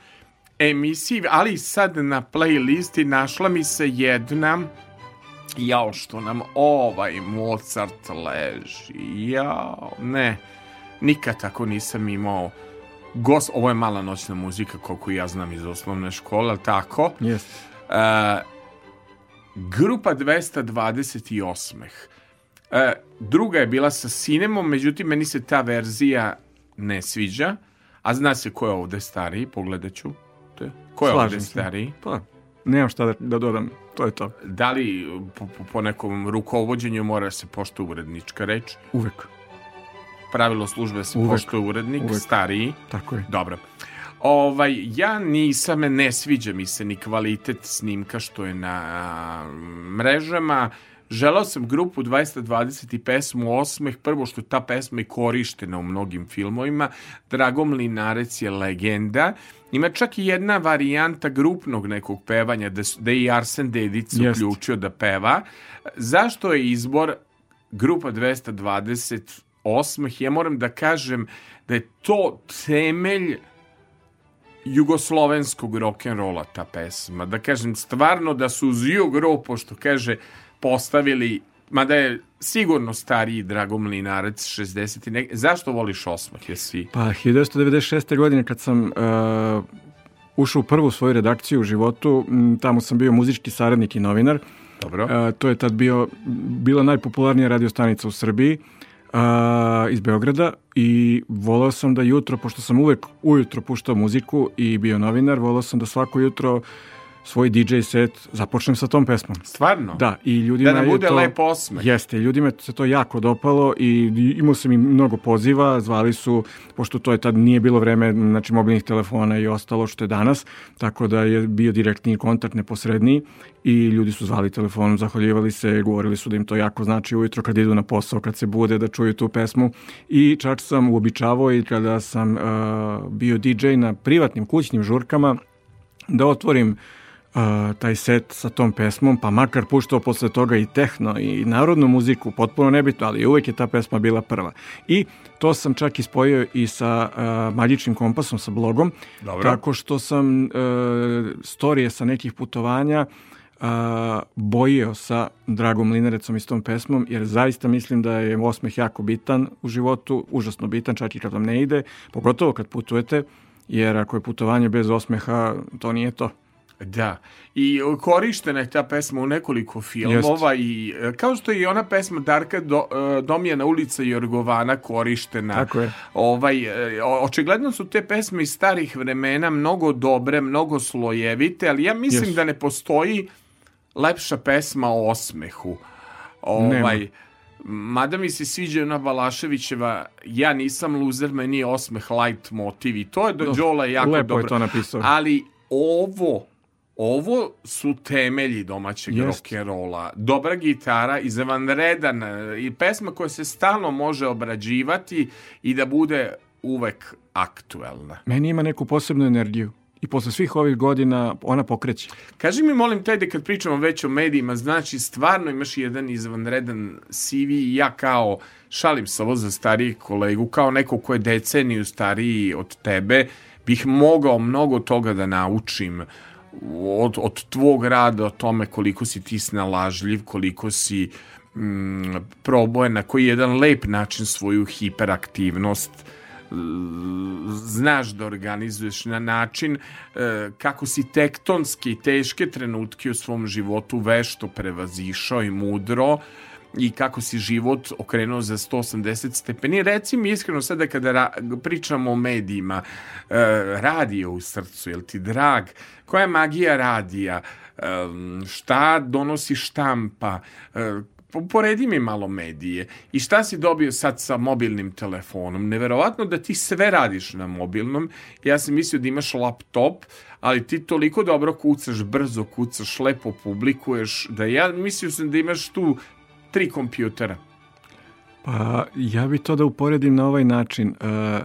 emisiji, ali sad na playlisti našla mi se jedna jao što nam ovaj Mozart leži, jao, ne, nikad tako nisam imao Gos, ovo je mala noćna muzika koliko ja znam iz osnovne škole, tako? Yes. E, grupa 228. E, druga je bila sa Sinemom, međutim meni se ta verzija ne sviđa, a zna se ko je ovde stariji, pogledat ću. Te. Ko je Slažem ovde se. stariji? Pa, nemam šta da, da dodam, to je to. Da li po, po, nekom rukovođenju mora se pošto urednička reč? Uvek. Pravilo službe se Uvek. pošto urednik, Uvek. stariji. Tako je. Dobro. Ovaj, ja nisam, ne sviđa mi se ni kvalitet snimka što je na a, mrežama. Želao sam grupu 220 i pesmu Osmeh, prvo što ta pesma je korištena u mnogim filmovima. Dragom Linarec je legenda. Ima čak i jedna varijanta grupnog nekog pevanja, da, da je i Arsen Dedic Jest. uključio da peva. Zašto je izbor grupa 220 osmeh? Ja moram da kažem da je to temelj jugoslovenskog rock'n'rolla ta pesma. Da kažem, stvarno da su uz Jugro, pošto kaže, postavili, mada je sigurno stariji Dragomir Linarac, 60 i nek... Zašto voliš osmeh? Jesi? Pa 1996. godine kad sam uh, ušao u prvu svoju redakciju u životu, tamo sam bio muzički saradnik i novinar. Dobro. Uh, to je tad bio, bila najpopularnija radiostanica u Srbiji uh, iz Beograda i volao sam da jutro, pošto sam uvek ujutro puštao muziku i bio novinar, volao sam da svako jutro svoj DJ set započnem sa tom pesmom. Stvarno? Da, i ljudima Da nam je bude to... lep osmeh. Jeste, ljudima se to jako dopalo i imao sam i mnogo poziva, zvali su, pošto to je tad nije bilo vreme znači, mobilnih telefona i ostalo što je danas, tako da je bio direktni kontakt neposredniji i ljudi su zvali telefonom, zahvaljivali se, govorili su da im to jako znači ujutro kad idu na posao, kad se bude da čuju tu pesmu i čak sam uobičavao i kada sam uh, bio DJ na privatnim kućnim žurkama da otvorim uh, taj set sa tom pesmom, pa makar puštao posle toga i tehno i narodnu muziku, potpuno nebitno, ali uvek je ta pesma bila prva. I to sam čak ispojio i sa uh, Magičnim kompasom, sa blogom, Dobro. tako što sam uh, storije sa nekih putovanja uh, bojio sa Dragom Linarecom i s tom pesmom, jer zaista mislim da je osmeh jako bitan u životu, užasno bitan, čak i kad vam ne ide, pogotovo kad putujete, jer ako je putovanje bez osmeha, to nije to. Da. I korištena je ta pesma u nekoliko filmova i e, kao što je i ona pesma Darka Do, e, Domjana ulica Jorgovana korištena. Tako je. Ovaj, e, očigledno su te pesme iz starih vremena mnogo dobre, mnogo slojevite, ali ja mislim Jesu. da ne postoji lepša pesma o osmehu. Ovaj, Nema. Mada mi se sviđa ona Balaševićeva Ja nisam luzer, meni je osmeh light motiv i to je do. Đola jako Lepo je dobro. to napisao. Ali ovo ovo su temelji domaćeg Jest. rock'n'rolla. Dobra gitara, izvanredan e, i pesma koja se stalno može obrađivati i da bude uvek aktuelna. Meni ima neku posebnu energiju. I posle svih ovih godina ona pokreće. Kaži mi, molim te, da kad pričamo već o medijima, znači stvarno imaš jedan izvanredan CV i ja kao, šalim se ovo za stariji kolegu, kao neko ko je deceniju stariji od tebe, bih mogao mnogo toga da naučim od, od tvog rada, o tome koliko si ti snalažljiv, koliko si mm, proboje na koji jedan lep način svoju hiperaktivnost znaš da organizuješ na način e, kako si tektonski teške trenutke u svom životu vešto prevazišao i mudro i kako si život okrenuo za 180 stepeni. Reci mi iskreno sada kada ra- pričamo o medijima, e, radio u srcu, jel ti drag? Koja je magija radija? E, šta donosi štampa? E, Po- poredi mi malo medije. I šta si dobio sad sa mobilnim telefonom? Neverovatno da ti sve radiš na mobilnom. Ja sam mislio da imaš laptop, ali ti toliko dobro kucaš, brzo kucaš, lepo publikuješ, da ja mislio sam da imaš tu tri kompjutera. Pa ja bi to da uporedim na ovaj način. E,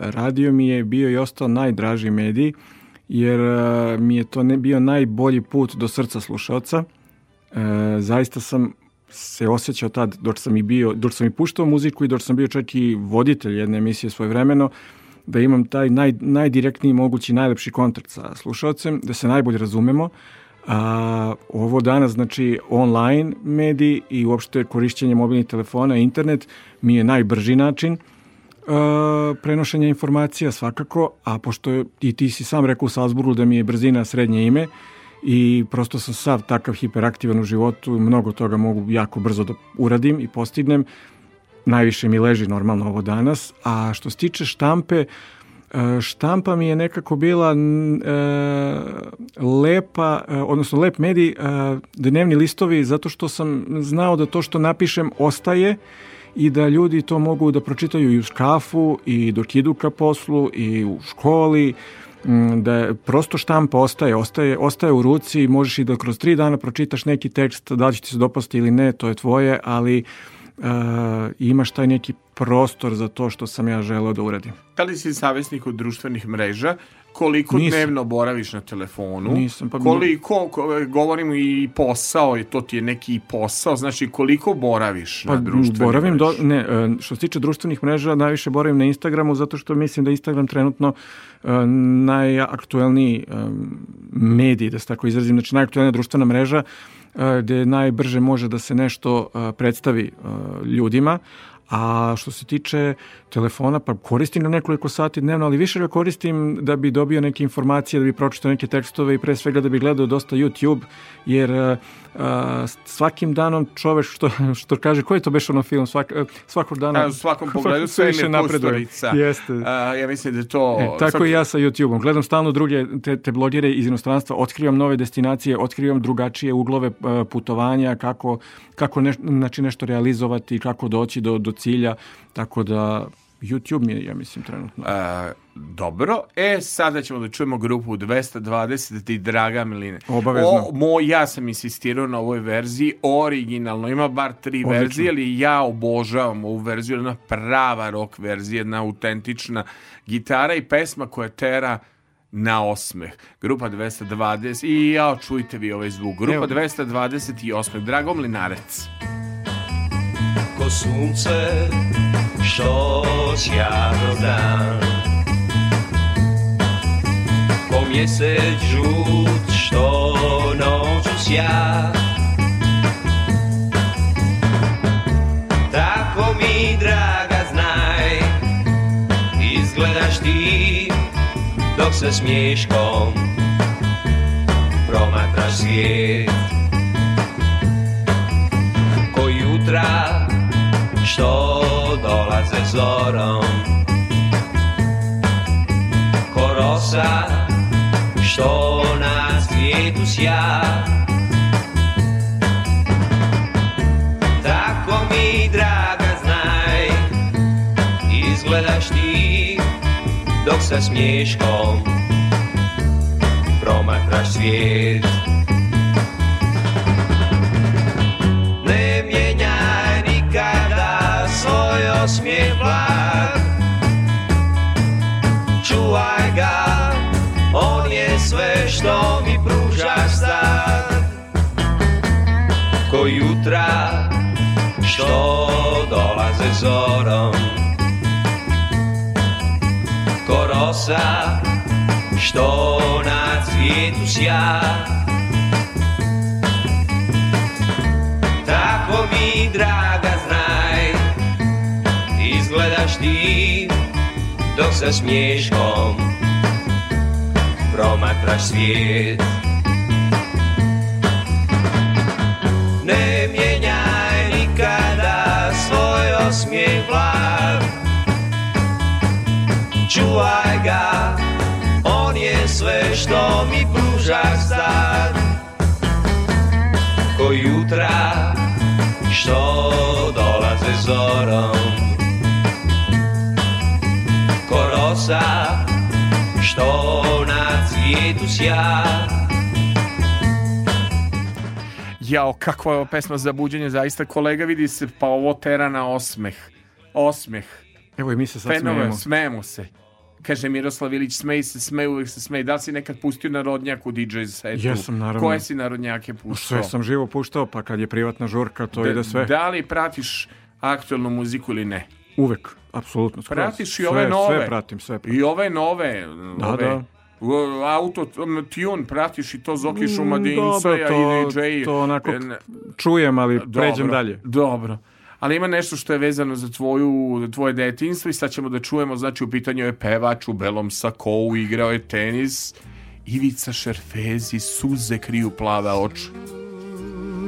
radio mi je bio i ostao najdraži medij, jer e, mi je to ne bio najbolji put do srca slušalca. E, zaista sam se osjećao tad, dok sam i bio, dok sam i puštao muziku i dok sam bio čak i voditelj jedne emisije svojevremeno, da imam taj naj, najdirektniji mogući najlepši kontakt sa slušalcem, da se najbolje razumemo. A, ovo danas, znači, online mediji i uopšte korišćenje mobilnih telefona, internet, mi je najbrži način uh, prenošenja informacija svakako, a pošto je, i ti si sam rekao u Salzburgu da mi je brzina srednje ime i prosto sam sav takav hiperaktivan u životu, mnogo toga mogu jako brzo da uradim i postignem, najviše mi leži normalno ovo danas, a što se tiče štampe, e, štampa mi je nekako bila e, lepa, e, odnosno lep medij, e, dnevni listovi, zato što sam znao da to što napišem ostaje i da ljudi to mogu da pročitaju i u škafu i dok idu ka poslu i u školi, da prosto štampa ostaje, ostaje, ostaje u ruci i možeš i da kroz tri dana pročitaš neki tekst, da li će ti se dopasti ili ne, to je tvoje, ali uh, imaš taj neki prostor za to što sam ja želeo da uradim. Da li si savjesnik od društvenih mreža? Koliko Nisam. dnevno boraviš na telefonu? Nisam, pa- koliko, ko- govorim i posao, i to ti je neki posao, znači koliko boraviš na društvenim Pa, boravim do, ne, e, što se tiče društvenih mreža, najviše boravim na Instagramu zato što mislim da Instagram trenutno e, najaktuelniji e, medij, da se tako izrazim, znači najaktuelnija društvena mreža gde najbrže može da se nešto predstavi ljudima, a što se tiče telefona, pa koristim ga nekoliko sati dnevno, ali više ga koristim da bi dobio neke informacije, da bi pročitao neke tekstove i pre svega da bi gledao dosta YouTube, jer uh, uh, svakim danom čovek što, što kaže, koji je to beš ono film, svak, uh, svakog dana... A, u svakom [LAUGHS] pogledu sve više napreduje. Jeste. A, ja mislim da to... E, tako svaki- i ja sa YouTube-om. Gledam stalno druge te, te blogere iz inostranstva, otkrivam nove destinacije, otkrivam drugačije uglove e, putovanja, kako, kako neš, znači nešto realizovati, kako doći do, do cilja, tako da YouTube mi je, ja mislim, trenutno. A, dobro, e sada ćemo da čujemo grupu 220 ti Draga Miline. Obavezno. O, moj, ja sam insistirao na ovoj verziji, originalno, ima bar tri Odlično. verzije, ali ja obožavam ovu verziju, jedna prava rock verzija, jedna autentična gitara i pesma koja tera na osmeh. Grupa 220 i ja čujte vi ovaj zvuk. Grupa Evo. 220 i osmeh. Drago Mlinarec. Ko sunce što sja do dan. Ko mjesec žut što noću sja Tako mi draga znaj Izgledaš ti dok se smješkom promatraš svijet. Ko jutra dole ze vzorom. Korosa, što nás kvetu siah, gledaš ti Dok sa smiješkom Promatraš svijet svoj osmijeh blag Čuvaj ga, on je sve što mi pružaš sad. Ko jutra što dolaze zorom. Ko rosa što na cvijetu sja. Tako mi znaj Izgledaš ti dok sa smješkom promatraš svijet Ne mijenjaj nikada svoj osmijeh blag Čuvaj ga, on je sve što mi pružaš sad ko jutra što dolaze zorom ko rosa što na cvijetu sja Jao, kakva je ovo pesma za buđenje, zaista kolega vidi se, pa ovo tera na osmeh. Osmeh. Evo i mi se sad Fenomen, smijemo. smejemo se. Kaže Miroslav Ilić, smej se, smej, uvek se smej. Da li si nekad pustio narodnjak u DJ setu? Jesam, naravno. Koje si narodnjake puštao? Sve sam živo puštao, pa kad je privatna žurka, to da, ide sve. Da li pratiš aktualnu muziku ili ne? Uvek, apsolutno. skroz. Pratiš i Sve- ove nove? Sve pratim, sve pratim. I ove nove, Da, ove, da. auto tune, pratiš i to Zoki Mm, Šumadinca dobro, i to- DJ. to onako E, Čujem, ali Dobro, pređem dalje. Dobro. Ali ima nešto što je vezano za tvoju, za tvoje detinjstvo i sad ćemo da čujemo, znači u pitanju je pevač u belom sakou, igrao je tenis, Ivica Šerfezi, suze kriju plave oči.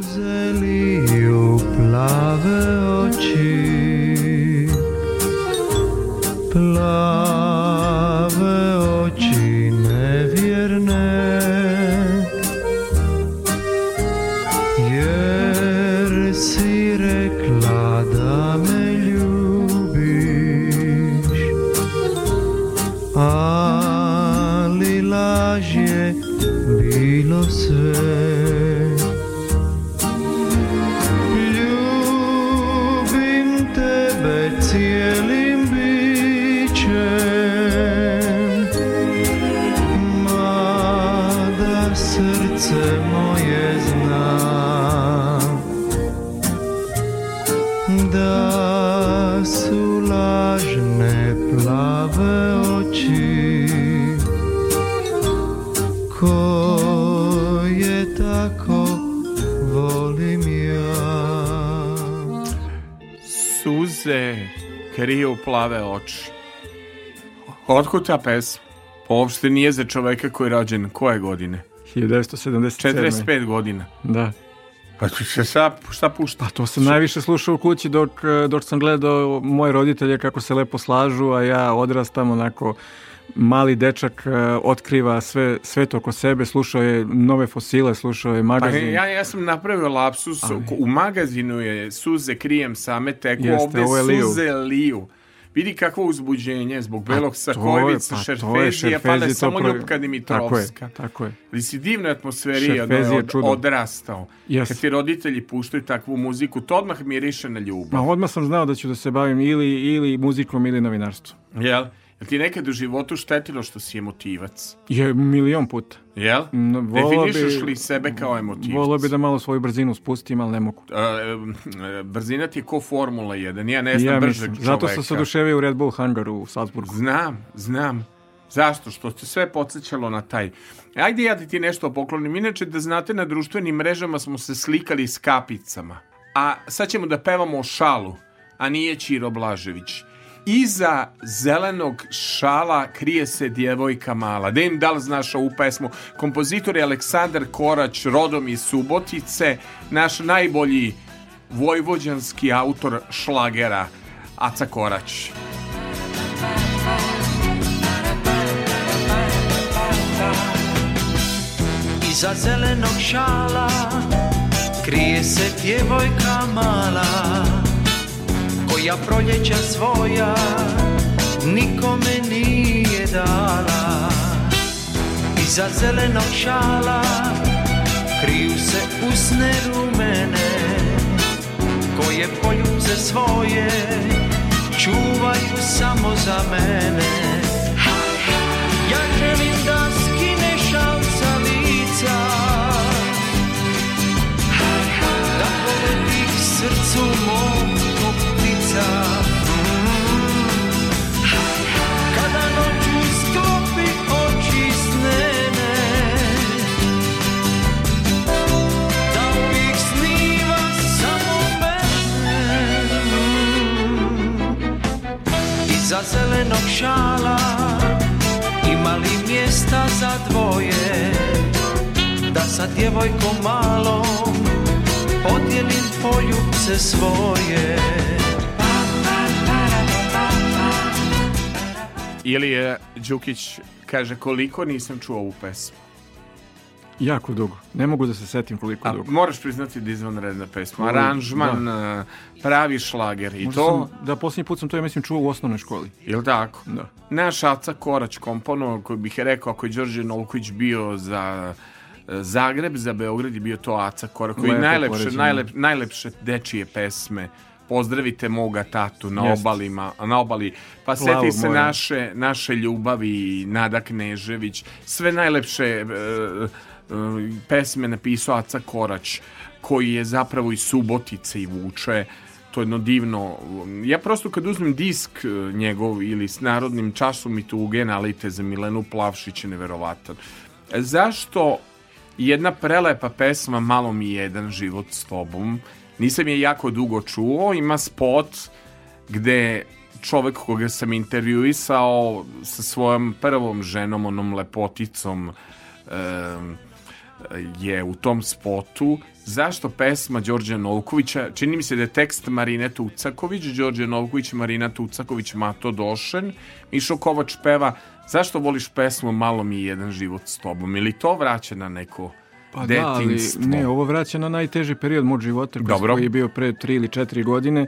Zeliju plave oči Plave oči nevjerne. Jer si rekla da me ljubiš Ali laž je bilo sve plave oči. Otkud ta pesma? Pa Uopšte nije za čoveka koji je rođen koje godine? 1977. 45 godina. Da. Pa se šta, šta pušta? Pa to sam najviše slušao u kući dok, dok sam gledao moje roditelje kako se lepo slažu, a ja odrastam onako mali dečak eh, otkriva sve, sve to oko sebe, slušao je nove fosile, slušao je Pa magazin. ja, ja sam napravio lapsus, u magazinu je suze krijem same teku, Jeste, ovde ovo je liju. suze liju. Vidi kakvo uzbuđenje zbog belog to je- Sakojevica, pa Šerfezija, pa da je Šerfezi, to samo pro- Ljubka Dimitrovska. Tako je, tako je. Ali si divnoj atmosferi Šerfezi je od, odrastao. Jes. Kad ti roditelji puštaju takvu muziku, to odmah miriše na ljubav. Ma odmah sam znao da ću da se bavim ili, ili muzikom ili novinarstvom. Jel? Jel ti nekad u životu štetilo što si emotivac? Je milion puta. Jel? No, bi- Definišeš li sebe kao emotivac? Volio bi da malo svoju brzinu spustim, ali ne mogu. E, brzina ti je ko Formula 1, ja ne znam ja bržeg mislim. Zato sam se oduševio u Red Bull hangaru u Salzburgu. Znam, znam. Zašto? Što te sve podsjećalo na taj. Ajde ja da ti nešto poklonim. Inače, da znate, na društvenim mrežama smo se slikali s kapicama. A sad ćemo da pevamo o šalu, a nije Ćiro Blažević. Iza zelenog šala krije se djevojka mala. Da im da li znaš ovu pesmu? Kompozitor je Aleksandar Korać, rodom iz Subotice, naš najbolji vojvođanski autor šlagera, Aca Korać. Iza zelenog šala krije se djevojka mala koja proljeća svoja nikome nije dala. Iza zelenog šala kriju se usne rumene koje poljubce svoje čuvaju samo za mene. Ja želim da skineš šal sa lica Da poleti k srcu mom Iza zelenog šala ima li mjesta za dvoje Da sa djevojkom malom Podijelim poljubce svoje Ili je Đukić kaže koliko nisam čuo ovu pesmu. Jako dugo. Ne mogu da se setim koliko A, dugo. moraš priznati da je izvanredna pesma. Aranžman, a, pravi šlager. I Možda to, sam, da, posljednji put sam to, ja mislim, čuo u osnovnoj školi. je li tako? Da. Naš Aca Korać komponovao, koji bih rekao, ako je Đorđe Nolković bio za e, Zagreb, za Beograd je bio to Aca Korać, koji najlepše, najlep, najlepše dečije pesme pozdravite moga tatu na Jest. obalima, na obali. Pa Plavog seti se mora. naše, naše ljubavi, Nada Knežević, sve najlepše e, pesme napisao Aca Korać, koji je zapravo iz Subotice i vuče. To je jedno divno ja prosto kad uzmem disk e, njegov ili s narodnim časom i tuge nalite za Milenu Plavšić je neverovatan. Zašto jedna prelepa pesma Malo mi jedan život s tobom nisam je jako dugo čuo ima spot gde čovek koga sam intervjuisao sa svojom prvom ženom, onom lepoticom em, je u tom spotu. Zašto pesma Đorđa Novkovića, čini mi se da je tekst Marine Tucaković, Đorđe Novković, Marina Tucaković, Mato Došen, Mišo Kovač peva Zašto voliš pesmu Malo mi je jedan život s tobom? Ili to vraća na neko Pa da, ali ne, ovo vraća na najteži period mog života Dobro. koji je bio pre tri ili četiri godine.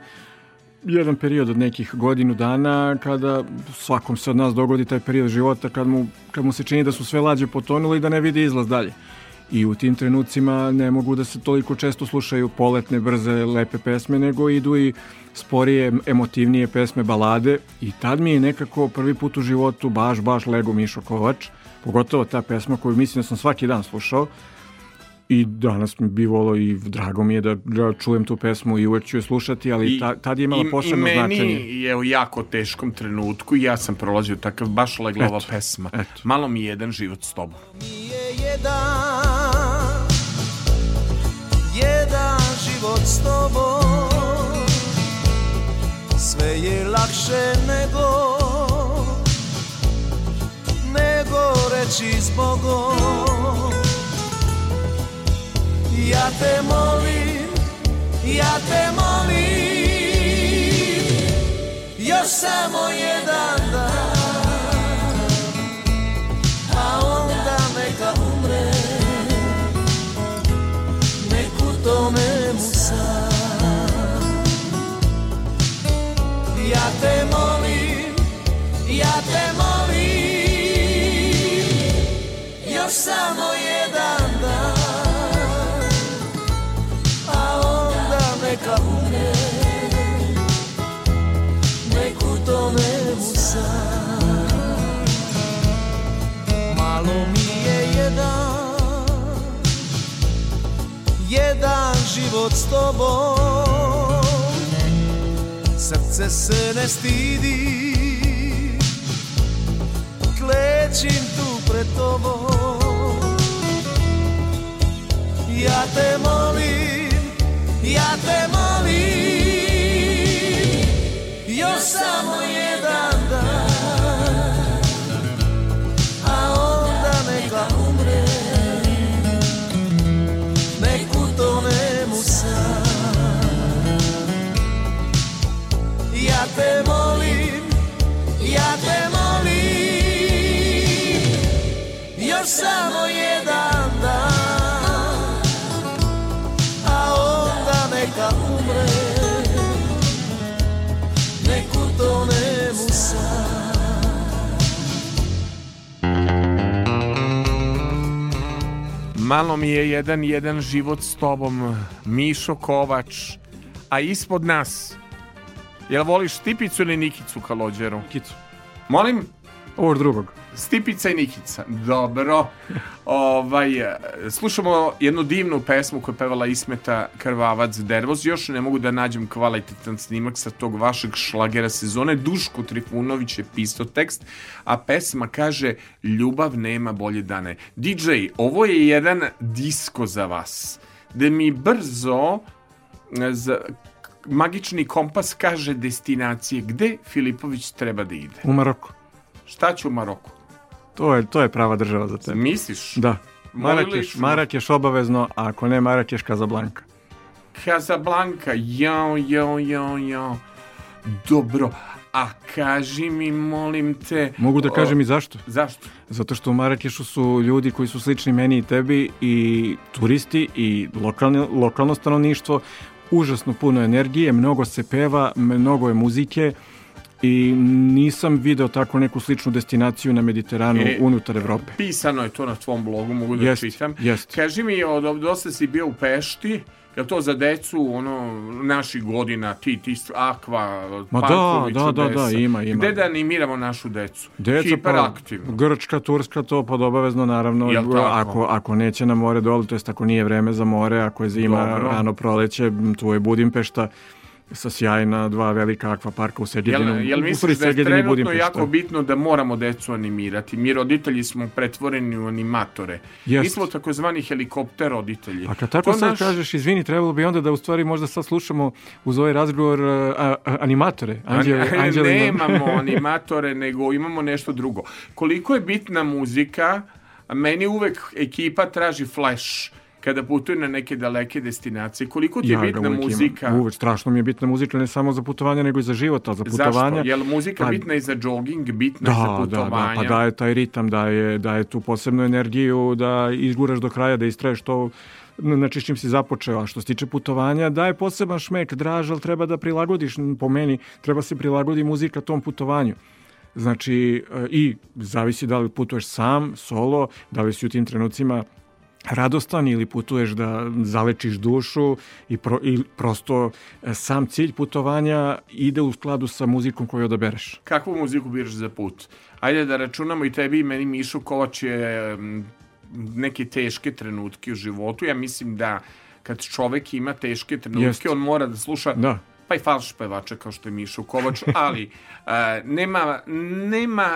Jedan period od nekih godinu dana kada svakom se od nas dogodi taj period života kad mu, kad mu se čini da su sve lađe potonule i da ne vidi izlaz dalje. I u tim trenucima ne mogu da se toliko često slušaju poletne, brze, lepe pesme, nego idu i sporije, emotivnije pesme, balade. I tad mi je nekako prvi put u životu baš, baš lego Mišo Kovač. Pogotovo ta pesma koju mislim da sam svaki dan slušao. I danas mi bi volao i drago mi je da, da čujem tu pesmu i uvek ću je slušati, ali I- ta, tad je imala i- posebno I meni značenje. je u jako teškom trenutku i ja sam prolazio takav baš legla ova pesma. Malo mi je jedan život s tobom. jedan Jedan život s tobom Sve je lakše nego Nego reći s Bogom Ja te molim Ja te molim Još samo jedan dan a onda neka umre nek u tome mu sam ja te molim ja te molim još samo jedan život s tobom. Srce se ne stidi. Klećim tu pred tobom. Ja te molim Ja te molim te molim ja te molim još samo jedan dan a onda Malo mi je jedan jedan život s tobom, Mišo Kovač, a ispod nas, jel voliš Stipicu ili Nikicu Kalođeru? Nikicu. Molim? Ovog drugog. Stipica i Nikica. Dobro. [LAUGHS] ovaj, e, slušamo jednu divnu pesmu koju je pevala Ismeta Krvavac Dervoz. Još ne mogu da nađem kvalitetan snimak sa tog vašeg šlagera sezone. Duško Trifunović je pisao tekst, a pesma kaže Ljubav nema bolje dane. DJ, ovo je jedan disko za vas. Da mi brzo e, za, magični kompas kaže destinacije gde Filipović treba da ide. U Maroku. Šta će u Maroku? To je, to je prava država za tebe. Misliš? Da. Marakeš. Marakeš obavezno, a ako ne Marakeš, Kazablanka. Casablanca, jao, jao, jao, jao. Dobro, a kaži mi, molim te... Mogu da o, kažem i zašto? Zašto? Zato što u Marakešu su ljudi koji su slični meni i tebi i turisti i lokalni, lokalno stanovništvo. Užasno puno energije, mnogo se peva, mnogo je muzike i nisam video tako neku sličnu destinaciju na Mediteranu E, unutar Evrope. Pisano je to na tvom blogu, mogu da Jest, čitam. jest. Kaži mi, od, dosta si bio u Pešti, Jel to za decu, ono, naših godina, ti, ti, Aqua, Ma da, Panković, da, da, da, Odessa. ima, ima. Gde da animiramo našu decu? Deca pa, Hiperaktivno. Grčka, Turska, to pod obavezno naravno, Jel tako? ako, ako neće na more dole, to jest ako nije vreme za more, ako je zima, Dobro. rano proleće, tu je Budimpešta sa sjajna dva velika akvaparka u Segedinu. Jel, jel misliš da je trenutno jako bitno da moramo decu animirati? Mi roditelji smo pretvoreni u animatore. Jest. Mi smo takozvani helikopter roditelji. A kad tako To sad naš- kažeš, izvini, trebalo bi onda da u stvari možda sad slušamo uz ovaj razgovor a, a, animatore, Anđele, An-. Nemamo [LAUGHS] animatore, nego imamo nešto drugo. Koliko je bitna muzika, meni uvek ekipa traži flash kada putuje na neke daleke destinacije. Koliko ti je Ja bitna muzika? Uvek, strašno mi je bitna muzika, ne samo za putovanja, nego i za život, a za putovanja... Zašto? Je li muzika Pa- bitna i za jogging, bitna i za Da, da, putovanja? da, pa daje taj ritam, daje, daje tu posebnu energiju da izguraš do kraja, da istraješ to znači s čim si započeo, a što se tiče putovanja, daje poseban šmek, draž, ali treba da prilagodiš, po meni, treba se prilagodi muzika tom putovanju. Znači, e, i zavisi da li putuješ sam, solo, da li si u tim trenucima radostan ili putuješ da zalečiš dušu i, pro, i prosto e, sam cilj putovanja ide u skladu sa muzikom koju odabereš. Kakvu muziku biraš za put? Ajde da računamo i tebi i meni Mišu Kovač je neke teške trenutke u životu. Ja mislim da kad čovek ima teške trenutke, Jest. on mora da sluša Da. pa i falš pevača kao što je Mišo Kovač, [LAUGHS] ali a, nema, nema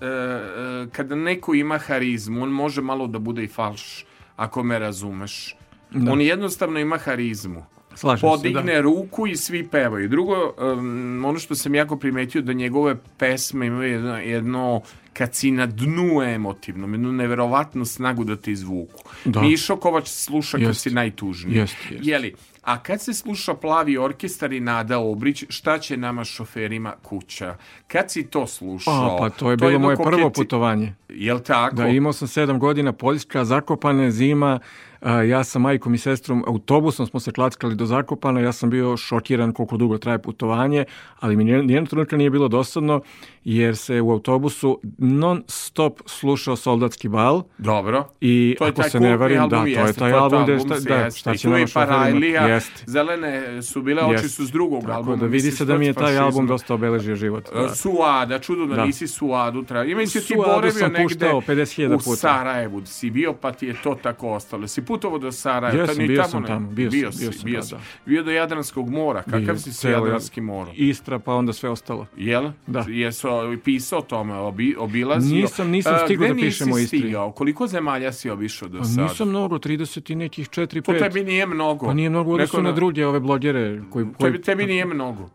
e, kada neko ima harizmu, on može malo da bude i falš, ako me razumeš. Da. On jednostavno ima harizmu. Slažem se, Podigne da. ruku i svi pevaju. Drugo, um, ono što sam jako primetio da njegove pesme imaju jedno, jedno kad si na dnu emotivno, jednu neverovatnu snagu da te izvuku. Da. Mišo Kovač se sluša kad Jest. si najtužniji. Jest, jest. Jeli, a kad se sluša plavi orkestar i Nada Obrić, šta će nama šoferima kuća? Kad si to slušao? A, pa to je bilo jedno moje prvo putovanje. Jel tako? Da, imao sam sedam godina, Poljska, Zakopane, zima, ja sa majkom i sestrom, autobusom smo se klackali do Zakopana, ja sam bio šokiran koliko dugo traje putovanje, ali mi nijednog nijednog trenutka nije bilo dosadno, jer se u autobusu non stop slušao soldatski bal Dobro. i To ako se ne varim, da, album, to je jeste, taj je album, taj se da, jeste. šta će i šoferima. Zelene su bile, oči su s drugog Tako albuma. da vidi se da mi je taj album dosta obeležio život. E, Da. Suada, čudo da, Da. nisi Suadu tražio. Ima si ti boravio negde puštao 50.000 u. Sarajevu, si bio pa ti je to tako ostalo. Si putovao do Sarajeva? Jesam, bio tamo sam ne- tamo, bio sam, bio si, bio sam, bio da, si. da. Bio do Jadranskog mora. Kakav Bio, si celo- Jadranskim morom? Istra, pa onda sve ostalo. Jel? Da. Jesu pisao o tome, obi, obilazio? Nisam- nisam stigao da pišem o Istri. stigao? Koliko zemalja si obišao do Pa sada? nisam mnogo, 30 i nekih 4-5. To tebi nije mnogo. Pa nije mnogo u odnosu Neko na druge ove blogere koji... koji Tebi, tebi nije mnogo.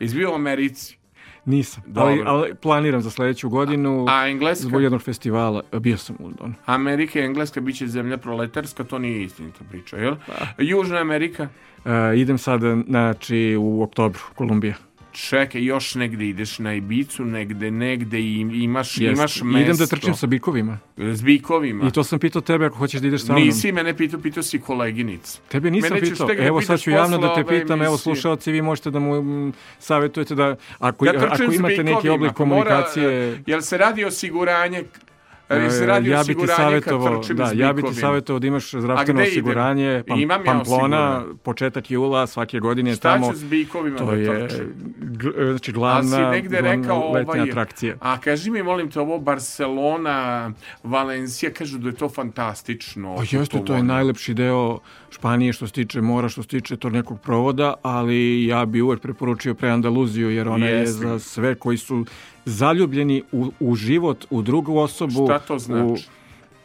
Izbio u Americi. Nisam, Dobro. ali, ali planiram za sledeću godinu A Engleska? zbog jednog festivala. Bio sam u Londonu. Amerika i Engleska bit će zemlja proletarska, to nije istinita priča, jel? Pa. Južna Amerika? E, idem sada, znači, u oktobru, Kolumbija. Čekaj, još negde ideš na Ibicu, negde, negde i imaš, Jest. imaš mesto. Idem da trčim sa bikovima. S bikovima. I to sam pitao tebe ako hoćeš da ideš sa mnom. Nisi mene pitao, pitao si koleginicu. Tebe nisam Mene pitao. da Evo pitaš sad ću javno da te pitam. Evo emisije. slušalci, vi možete da mu mm, savjetujete da ako, Ja trčim ako imate neki oblik mora, komunikacije... e, jel se radi osiguranje? Jel se radi E, ja bi ti savjetovao, da, ja bi ti savjetovao da imaš zdravstveno osiguranje, Pam, Imam ja Pamplona, početak jula, svake godine Šta tamo. ću s bikovima To je gl- znači glavna, si negde glavna rekao letnja ovaj, atrakcija. A kaži mi, molim te, ovo Barcelona, Valencija, kažu da je to fantastično. Pa jeste, to je najlepši deo Španije što se tiče mora, što se tiče tog nekog provoda, ali ja bi uvek preporučio pre Andaluziju, jer ona je Jeste. za sve koji su zaljubljeni u, u život, u drugu osobu. Šta to znači? U...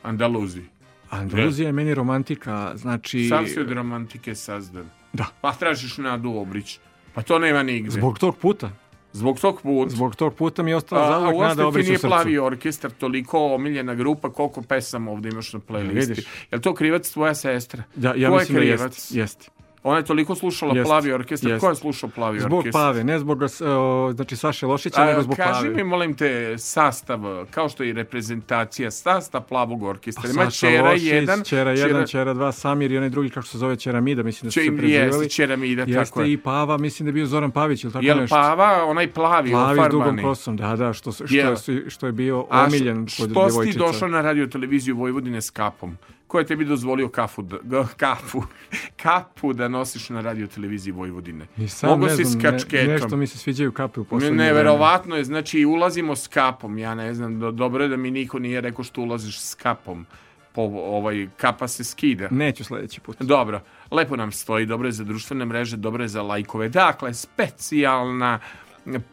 Andaluzi. Andaluzija je meni romantika, znači... Sam si od romantike sazdan. Da. Pa tražiš Nadu Obrić. Pa to nema nigde. Zbog tog puta. Zbog tog puta. Zbog tog puta mi je ostala A, a zauvek nada obrić u srcu. plavi orkestar, toliko omiljena grupa, koliko pesama ovde imaš na playlisti. vidiš. Je li to krivac tvoja sestra? Ja, ja je mislim da krivac? jeste. Jeste. Ona je toliko slušala Jest, plavi orkestar. jest. Ko je slušao plavi Zbog orkestar? Pave, ne zbog e, o, znači Saše Lošića, nego A, zbog kaži Pave. mi, molim te, sastav, kao što je i reprezentacija, sastav plavog orkestra. Ima Čera Lošić, 1, Čera 1, Čera 2, Samir i onaj drugi, kako se zove, Čera Mida, mislim da su se jeste, prezivali. Čera Mida, tako Jeste je. i Pava, mislim da je bio Zoran Pavić, ili tako Jel nešto. Pava, onaj plavi, Plavi s dugom kosom, da, da, što, što, Jel? što, što je bio A omiljen kod što si ti devojčica. došao na radio televiziju Vojvodine s kapom? Ko je tebi dozvolio kafu, da, kafu, [LAUGHS] kapu da nosiš na radio televiziji Vojvodine? I sam Mogu ne si znam, s ne- nešto mi se sviđaju kape u Ne, poslednje vreme. neverovatno je, znači ulazimo s kapom, ja ne znam, do- dobro je da mi niko nije rekao što ulaziš s kapom, po, ovaj, kapa se skida. Neću sledeći put. Dobro, lepo nam stoji, dobro je za društvene mreže, dobro je za lajkove. Dakle, specijalna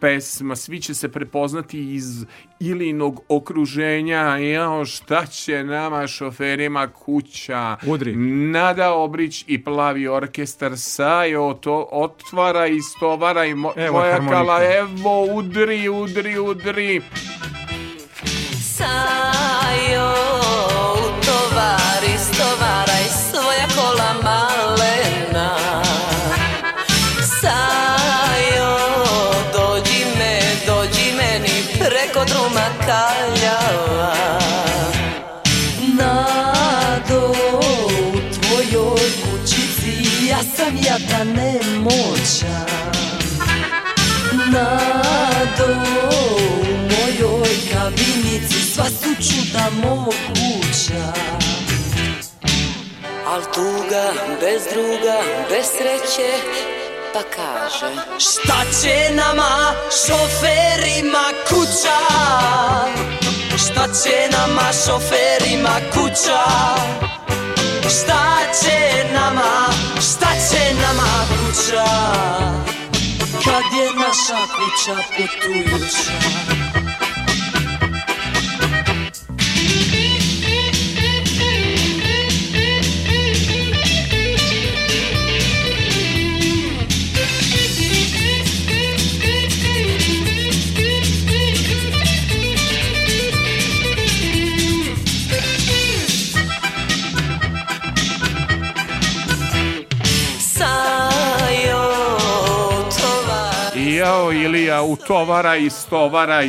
pesma, svi će se prepoznati iz Ilinog okruženja, jao šta će nama šoferima kuća, Udri. Nada Obrić i Plavi orkestar, Sajo, to otvara i stovara i mo, Evo moja harmonika. kala, evo udri, udri, udri. Sajo, utovari, stovaraj svoja kola malena preko druma kaljava Nado, u tvojoj kućici ja sam jadan nemoćan Nado, u mojoj kabinici sva su čuda moguća Al tuga, bez druga, bez sreće, pa kaže Šta će nama, šoferima kuća? Šta će nama, šoferima kuća? Šta će nama, šta će nama kuća? Kad je naša kuća putujuća Ilija, utovaraj, stovaraj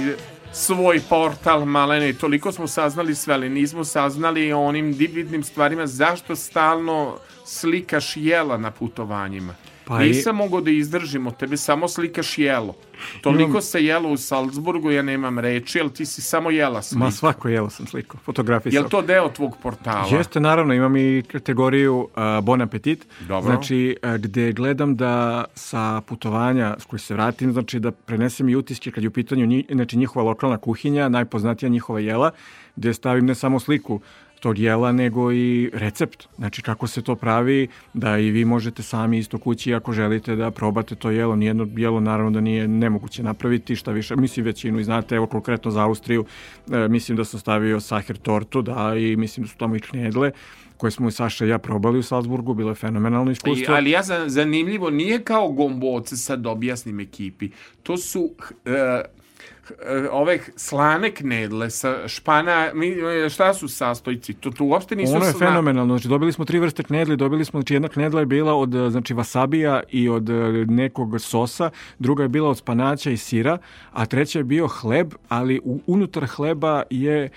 svoj portal, malene. Toliko smo saznali sve, ali nismo saznali o onim divnim stvarima. Zašto stalno slikaš jela na putovanjima? Pa i- Nisam mogao da izdržim od tebe, samo slikaš jelo. Toliko Imam- se jelo u Salzburgu, ja nemam reči, ali ti si samo jela slika. Ma svako jelo sam slikao, fotografisao. Je to deo tvog portala? Jeste, naravno, imam i kategoriju uh, Bon Appetit. Dobro. Znači, uh, gde gledam da sa putovanja s koji se vratim, znači da prenesem i utiske kad je u pitanju nji, znači, njihova lokalna kuhinja, najpoznatija njihova jela, gde stavim ne samo sliku tog jela, nego i recept. Znači, kako se to pravi, da i vi možete sami isto kući ako želite da probate to jelo. Nijedno jelo, naravno, da nije nemoguće napraviti, šta više, mislim većinu i znate, evo konkretno za Austriju, e, mislim da sam stavio saher tortu, da, i mislim da su tamo i knedle, koje smo i Saša i ja probali u Salzburgu, bilo je fenomenalno I, iskustvo. ali ja za- zanimljivo, nije kao gomboce, sad objasnim ekipi. To su e, e, ove slane knedle sa špana, mi, e, šta su sastojci? To, to uopšte nisu Ono je sla- fenomenalno. Znači, dobili smo tri vrste knedli. Dobili smo, znači, jedna knedla je bila od e, znači, wasabija i od e, nekog sosa, druga je bila od spanaća i sira, a treća je bio hleb, ali u, unutar hleba je e,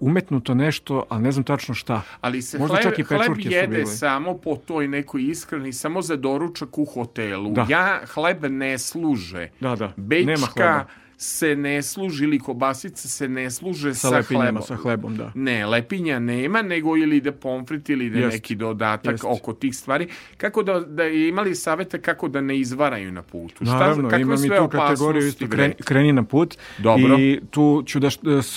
umetnuto nešto, ali ne znam tačno šta. Ali se Možda hleb, čak i hleb jede samo po toj nekoj ishrani, samo za doručak u hotelu. Da. Ja hleb ne služe. Da, da. Nema Bečka hleba. Se ne služi ili kobasice se ne služe Sa sa, lepinjama, hlebom. sa hlebom, da. Ne, lepinja nema, nego ili ide pomfrit ili ide Jest. neki dodatak Jest. oko tih stvari. Kako da, da imali savete kako da ne izvaraju na putu? Naravno, kakve imam i tu kategoriju isto kreni, kreni na put Dobro. i tu ću da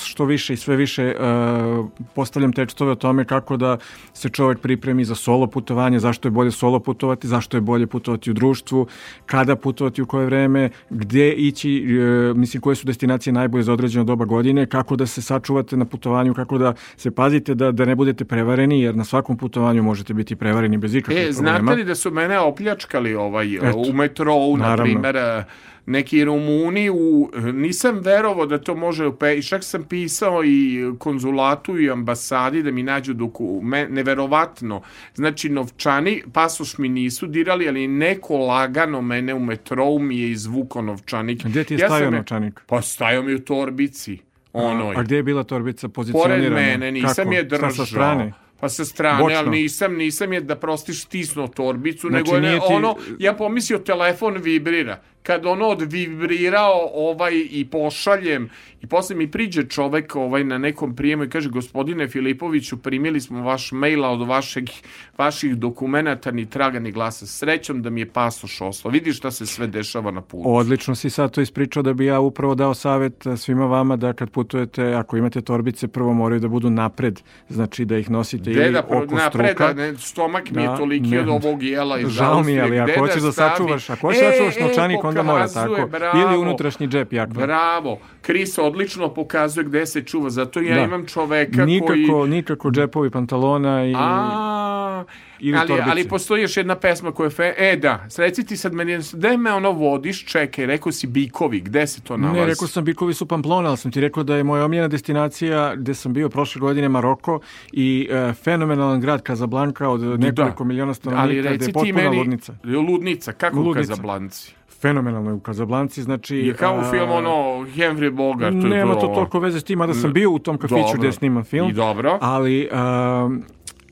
što više i sve više uh, postavljam tekstove o tome kako da se čovjek pripremi za solo putovanje, zašto je bolje solo putovati, zašto je bolje putovati u društvu, kada putovati u koje vreme, gdje ići, uh, mislim koje su destinacije najbolje za određeno doba godine, kako da se sačuvate na putovanju, kako da se pazite da, da ne budete prevareni, jer na svakom putovanju možete biti prevareni bez ikakvih E, problema. znate li da su mene opljačkali ovaj, Eto, u metrou, na naravno. Neki Rumuni u, nisam verovao da to može i čak sam pisao i konzulatu i ambasadi da mi nađu dokument, neverovatno, znači novčani, pasoš mi nisu dirali, ali neko lagano mene u metrou mi je izvukao novčanik. Gdje ti je Ja stajao novčanik? Pa stajao mi u torbici, onoj. A gdje je bila torbica pozicionirana? Pored mene, nisam Kako? je držao. sa strane? Pa sa strane, Bočno? ali nisam, nisam je da prostiš stisnuo torbicu, Znači, nego je ti- ono, ja pomislio telefon vibrira. Kad ono odvibrirao ovaj i pošaljem i posle mi priđe čovek ovaj na nekom prijemu i kaže gospodine Filipoviću primili smo vaš mail a od vašeg, vaših dokumenata ni traga ni glasa srećom da mi je pasoš oslo. Vidiš šta se sve dešava na putu. Odlično si sad to ispričao da bi ja upravo dao savjet eh, svima vama da kad putujete, ako imate torbice, prvo moraju da budu napred, znači da ih nosite Gde ili da oko napred, struka. ne, stomak mi je Da, toliki ne. od ovog jela iz Žao mi je, ali ako hoćeš da stavim? sačuvaš, ako hoćeš da sačuvaš novčanik, onda mora tako. bravo. Ili unutrašnji džep jakne. Bravo. Kris odlično pokazuje gde se čuva. Zato ja Da. imam čoveka nikako, koji... Nikako džepovi pantalona i... A, ili ali, torbice. ali postoji još jedna pesma koja je... Fe... E, da, reci ti sad meni, gde me ono vodiš? Čekaj, rekao si Bikovi, gde se to nalazi? Ne, rekao sam Bikovi su Pamplona, ali sam ti rekao da je moja omiljena destinacija gde sam bio prošle godine Maroko i e, fenomenalan grad Kazablanka od nekoliko miliona stanovnika, Ali gde je potpuna meni... ludnica. Ludnica, kako u Ludnica. Kazablanci? Fenomenalno je u Kazablanci, znači... Je kao u a, filmu ono Henry Bogart. Nema to toliko veze s tim, mada sam bio u tom kafiću gde snimam film. I dobro. Ali um,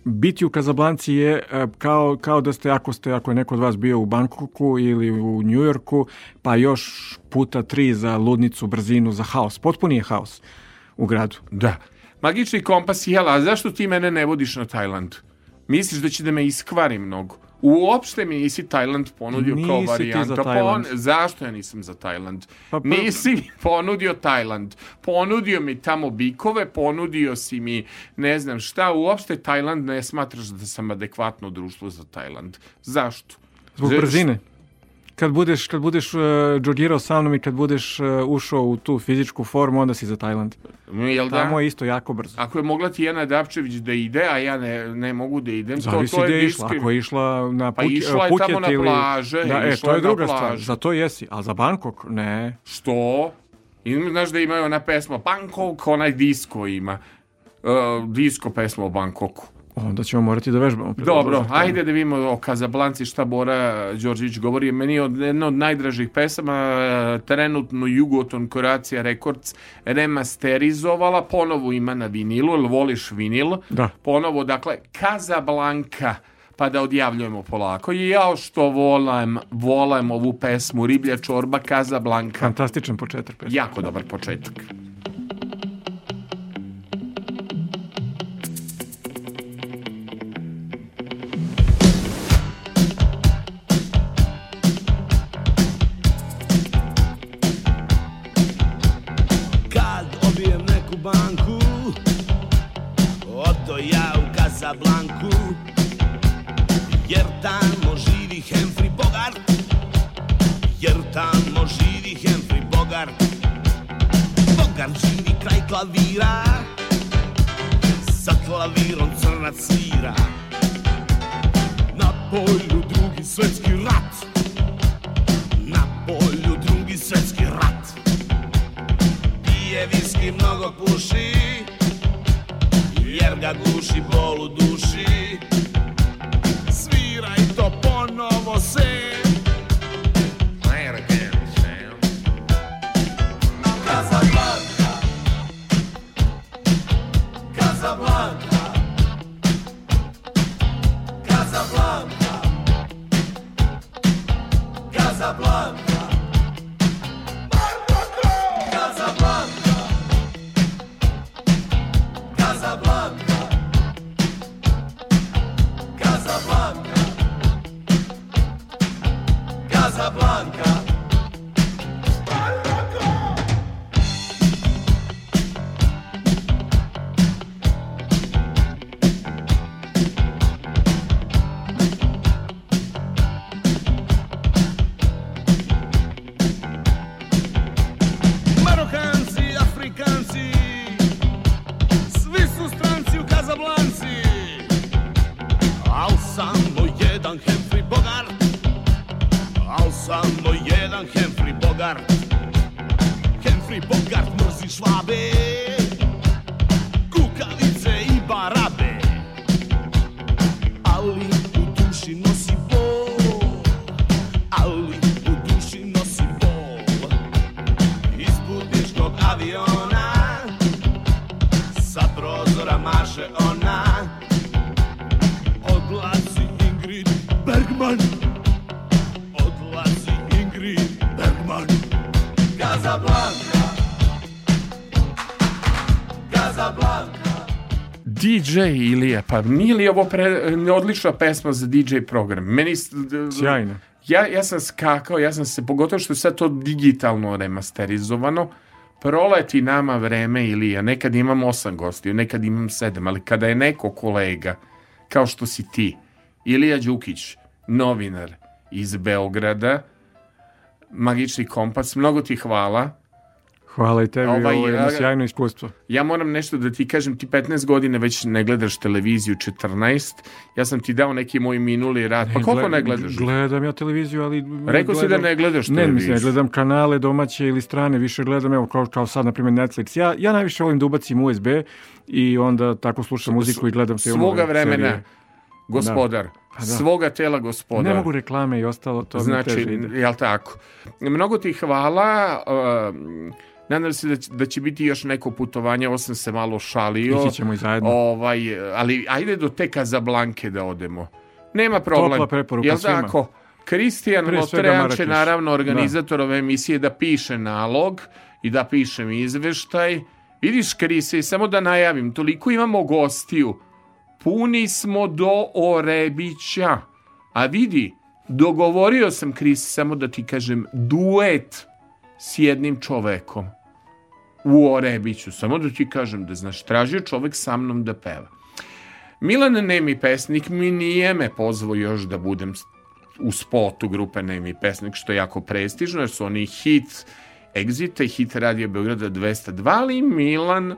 biti u Kazablanci je kao, kao da ste, ako ste, ako je neko od vas bio u Bangkoku ili u Njujorku, pa još puta tri za ludnicu, brzinu, za haos. Potpuni je haos u gradu. Da. Magični kompas, jela, a zašto ti mene ne vodiš na Tajland? Misliš da će da me iskvari mnogo? Uopšte mi nisi Tajland ponudio kao Nisi ti varijanta. Pa on- zašto ja nisam za Tajland? Pa prvo- Nisi mi ponudio Tajland. Ponudio mi tamo bikove, ponudio si mi ne znam šta. Uopšte Tajland ne smatraš da sam adekvatno društvo za Tajland. Zašto? Zbog brzine. Kad budeš, kad budeš uh, džogirao sa mnom i kad budeš uh, ušao u tu fizičku formu, onda si za Tajland. Jel da? Tamo je isto jako brzo. Ako je mogla Tijana Dapčević da ide, a ja ne, ne mogu da idem, to, Zavisi to je je išla. Ako je išla na Pa Puk- išla je Phuket tamo na plaže, Da, e, to je druga stvar. plažu. Za to jesi. A za Bangkok, ne. Što? I znaš da imaju ona pesma Bangkok, onaj disko ima. Uh, disko pesma o Bangkoku. Onda ćemo morati da vežbamo. Dobro, ajde da vidimo o Kazablanci šta Bora Đorđević govori. Meni je od, jedna od najdražih pesama e, trenutno Jugoton Koracija Records remasterizovala, ponovo ima na vinilu, jel voliš vinil? Da. Ponovo, dakle, Kazablanka pa da odjavljujemo polako. I ja što volam, volam ovu pesmu Riblja čorba Kazablanka. Fantastičan početak. pesme. Jako dobar početak. Bogart Bogart živi kraj klavira Sa klavirom crnac svira Na polju drugi svetski rat Na polju drugi svetski rat. Pije viski, mnogo puši Jer ga guši DJ Ilija, pa nije li ovo pre, odlična pesma za DJ program? Meni... Sjajno. Ja, ja sam skakao, ja sam se, pogotovo što je sad to digitalno remasterizovano, proleti nama vreme Ilija, nekad imam osam gostiju, nekad imam sedam, ali kada je neko kolega, kao što si ti, Ilija Đukić, novinar iz Beograda, Magični kompas, mnogo ti hvala. Hvala i tebi, Ovaj, ovo je jedno sjajno iskustvo. Ja moram nešto da ti kažem, ti 15 godina već ne gledaš televiziju, 14. Ja sam ti dao neki moj minuli rad. Pa koliko ne gledaš? Gledam ja televiziju, ali... Rekao si da ne gledaš Ne, mislim, televiziju. ne gledam kanale domaće ili strane, više gledam, evo, kao, kao sad, na primjer, Netflix. Ja, ja najviše volim da ubacim USB i onda tako slušam muziku i gledam filmove. Svoga vremena, serije. gospodar. Pa da. Svoga tela, gospodar. Ne mogu reklame i ostalo, to mi Znači, jel tako? Mnogo ti hvala. Uh, nadam se da će, da će biti još neko putovanje, ovo sam se malo šalio. Ići ćemo i zajedno. Ovaj, ali ajde do te Kazablanke da odemo. Nema problem. Topla preporuka Jel svima. tako? Kristijan Lotrean će naravno organizator ove emisije da piše nalog i da pišem izveštaj. Vidiš, Krisi, samo da najavim, toliko imamo gostiju. Puni smo do Orebića. A vidi, dogovorio sam, Kris, samo da ti kažem, duet s jednim čovekom u Orebiću. Samo da ti kažem da znaš, tražio čovek sa mnom da peva. Milan Nemi pesnik mi nije me pozvao još da budem u spotu grupe Nemi pesnik, što je jako prestižno, jer su oni hit Exita i hit Radio Beograda 202, ali Milan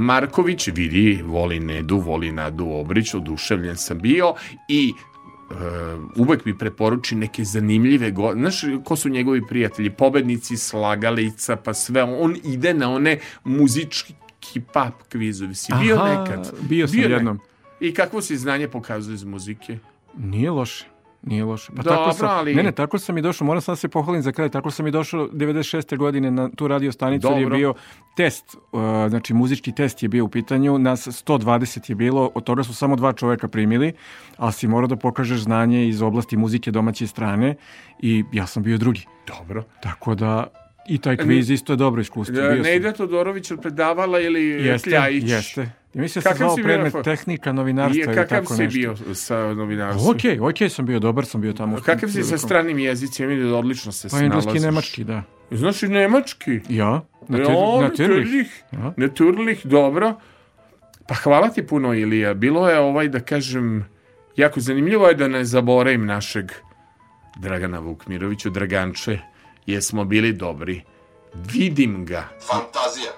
Marković vidi, voli Nedu, voli Nadu Obrić, oduševljen sam bio i uvek mi preporuči neke zanimljive go... Znaš ko su njegovi prijatelji? Pobednici slagalica, pa sve. On ide na one muzički pap kvizovi. Si bio Aha, nekad? bio sam ne? jednom. I kakvo si znanje pokazuje iz muzike? Nije loše. Nije loše. Pa Dobro, tako sam, ali- Ne, ne, tako sam i došao, moram sad se pohvalim za kraj, tako sam i došao 96. godine na tu radio stanicu, je bio test, uh, znači muzički test je bio u pitanju, nas 120 je bilo, od toga su samo dva čoveka primili, ali si morao da pokažeš znanje iz oblasti muzike domaće strane i ja sam bio drugi. Dobro. Tako da i taj kviz isto je dobro iskustvo. Bio. Nejda Todorović predavala ili Jeste, Kljajić? jeste. Ja mislim da se Kakav zvao si bio predmet fo- tehnika, novinarstva I ili kakav tako si nešto. bio sa novinarstvom? Okej, okej sam bio, dobar sam bio tamo. Kakav si sa stranim jezicima? Vidim da odlično se Pa engleski i snalaziš. nemački, da. Znaš i nemački? Ja, Na natur- natürlich. Ja. Naturlich, dobro. Pa hvala ti puno, Ilija. Bilo je ovaj, da kažem, jako zanimljivo je da ne zaboravim našeg Dragana Vukmirovića, Draganče. Jesmo bili dobri. Vidim ga. Fantazija.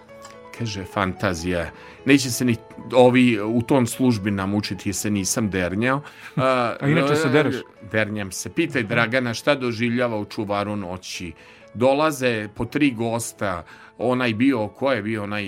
Kaže, fantazija. Neće se ni ovi u tom službi namučiti jer se nisam dernjao. A, [LAUGHS] A inače se dereš? Dernjam se. Pitaj Dragana šta doživljava u čuvaru noći. Dolaze po tri gosta. Onaj bio, ko je bio onaj...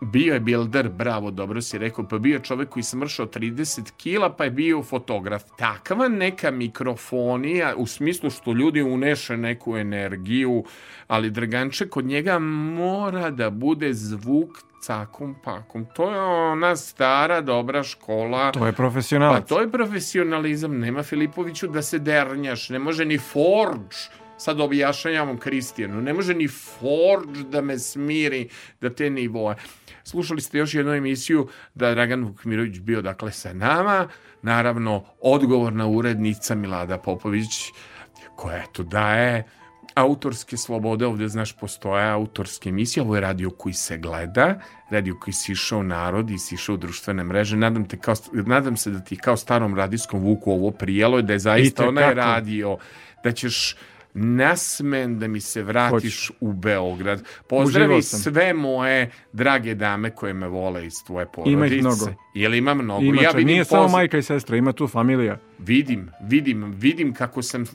Bio je bilder, bravo, dobro si rekao, pa bio je čovek koji je smršao 30 kila, pa je bio fotograf. Takva neka mikrofonija, u smislu što ljudi uneše neku energiju, ali Draganče, kod njega mora da bude zvuk cakom pakom. To je ona stara, dobra škola. To je Pa profesionalac. to je profesionalizam. Nema Filipoviću da se dernjaš. Ne može ni Forge sad objašnjavam Kristijanu, ne može ni Forge da me smiri da te nivoe. Slušali ste još jednu emisiju da je Dragan Vukmirović bio dakle sa nama, naravno odgovorna urednica Milada Popović koja eto daje autorske slobode, ovdje znaš postoje autorske emisije, ovo je radio koji se gleda, radio koji si išao narod i si išao u društvene mreže, nadam, te kao, nadam se da ti kao starom radijskom vuku ovo prijelo da je zaista onaj radio, da ćeš nasmen da mi se vratiš u Beograd. Pozdravi sve moje drage dame koje me vole iz tvoje porodice. Ima ih mnogo. Jel ima mnogo? Ima, ja vidim nije samo majka i sestra, ima tu familija. Vidim, vidim, vidim kako sam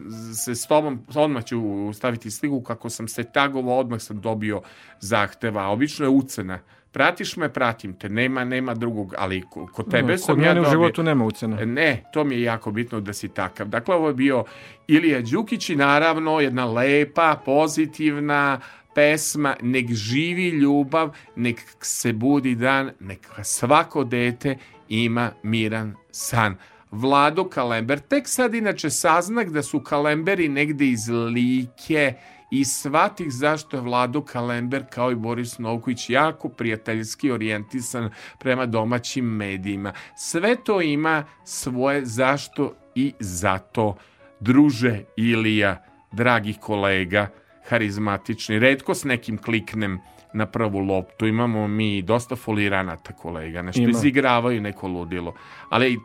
se s tobom, odmah ću staviti sliku, kako sam se tagovao, odmah sam dobio zahteva. Obično je ucena. Pratiš me, pratim te. Nema, nema drugog, ali ko- kod tebe No, sam kod ja mene u dobio. životu nema ucena. Ne, to mi je jako bitno da si takav. Dakle, ovo je bio Ilija Đukić i naravno jedna lepa, pozitivna pesma Nek živi ljubav, nek se budi dan, neka svako dete ima miran san. Vlado Kalember, tek sad inače saznak da su Kalemberi negde iz Like i shvatih zašto je Vlado Kalember kao i Boris Novković jako prijateljski orijentisan prema domaćim medijima. Sve to ima svoje zašto i zato. Druže Ilija, dragih kolega, harizmatični, redko s nekim kliknem na prvu loptu. Imamo mi dosta foliranata kolega, nešto Ima. izigravaju neko ludilo. Ali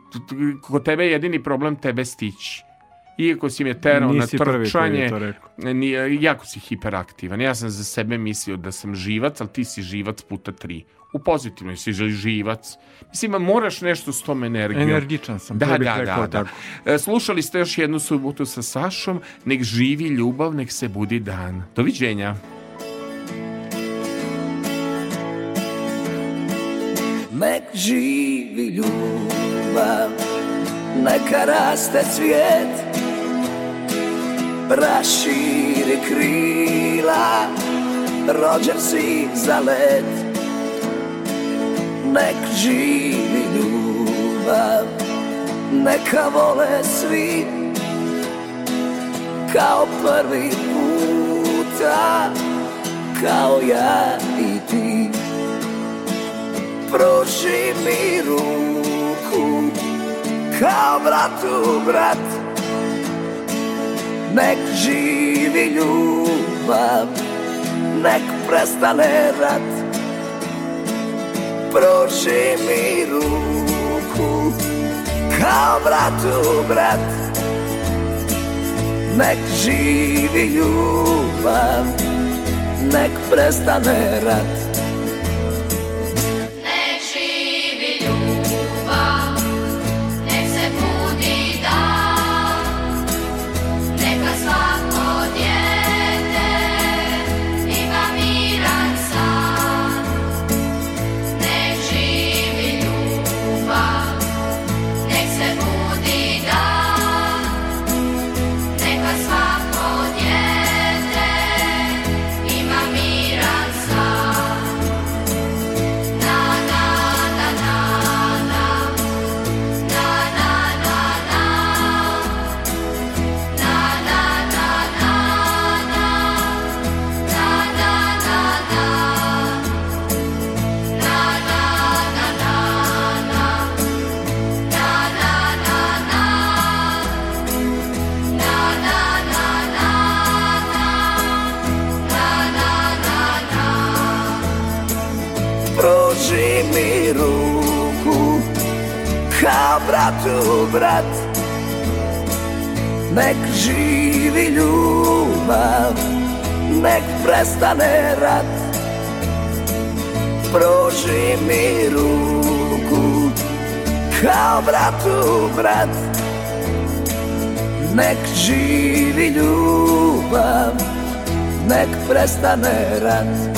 kod tebe je jedini problem tebe stići. Iako si me terao na prvi koji trčanje, nije, jako si hiperaktivan. Ja sam za sebe mislio da sam živac, ali ti si živac puta tri. U pozitivnoj si živac. Mislim, moraš nešto s tom energijom. Energičan sam, Da, da, da, da. tako. E, Slušali ste još jednu subotu sa Sašom. Nek živi ljubav, nek se budi dan. Doviđenja. Nek živi ljubav, neka raste cvijet, raširi krila, rođen si za let. Nek živi ljubav, neka vole svi, kao prvi puta, kao ja i ti. Pruži mi ruku Kao bratu brat Nek živi ljubav Nek prestane rat. Pruži mi ruku Kao bratu brat Nek živi ljubav Nek prestane rat Bratu brat. Nek živi ljubav Nek prestane rat. Pruži mi ruku Kao bratu brat. Nek živi ljubav Nek prestane rat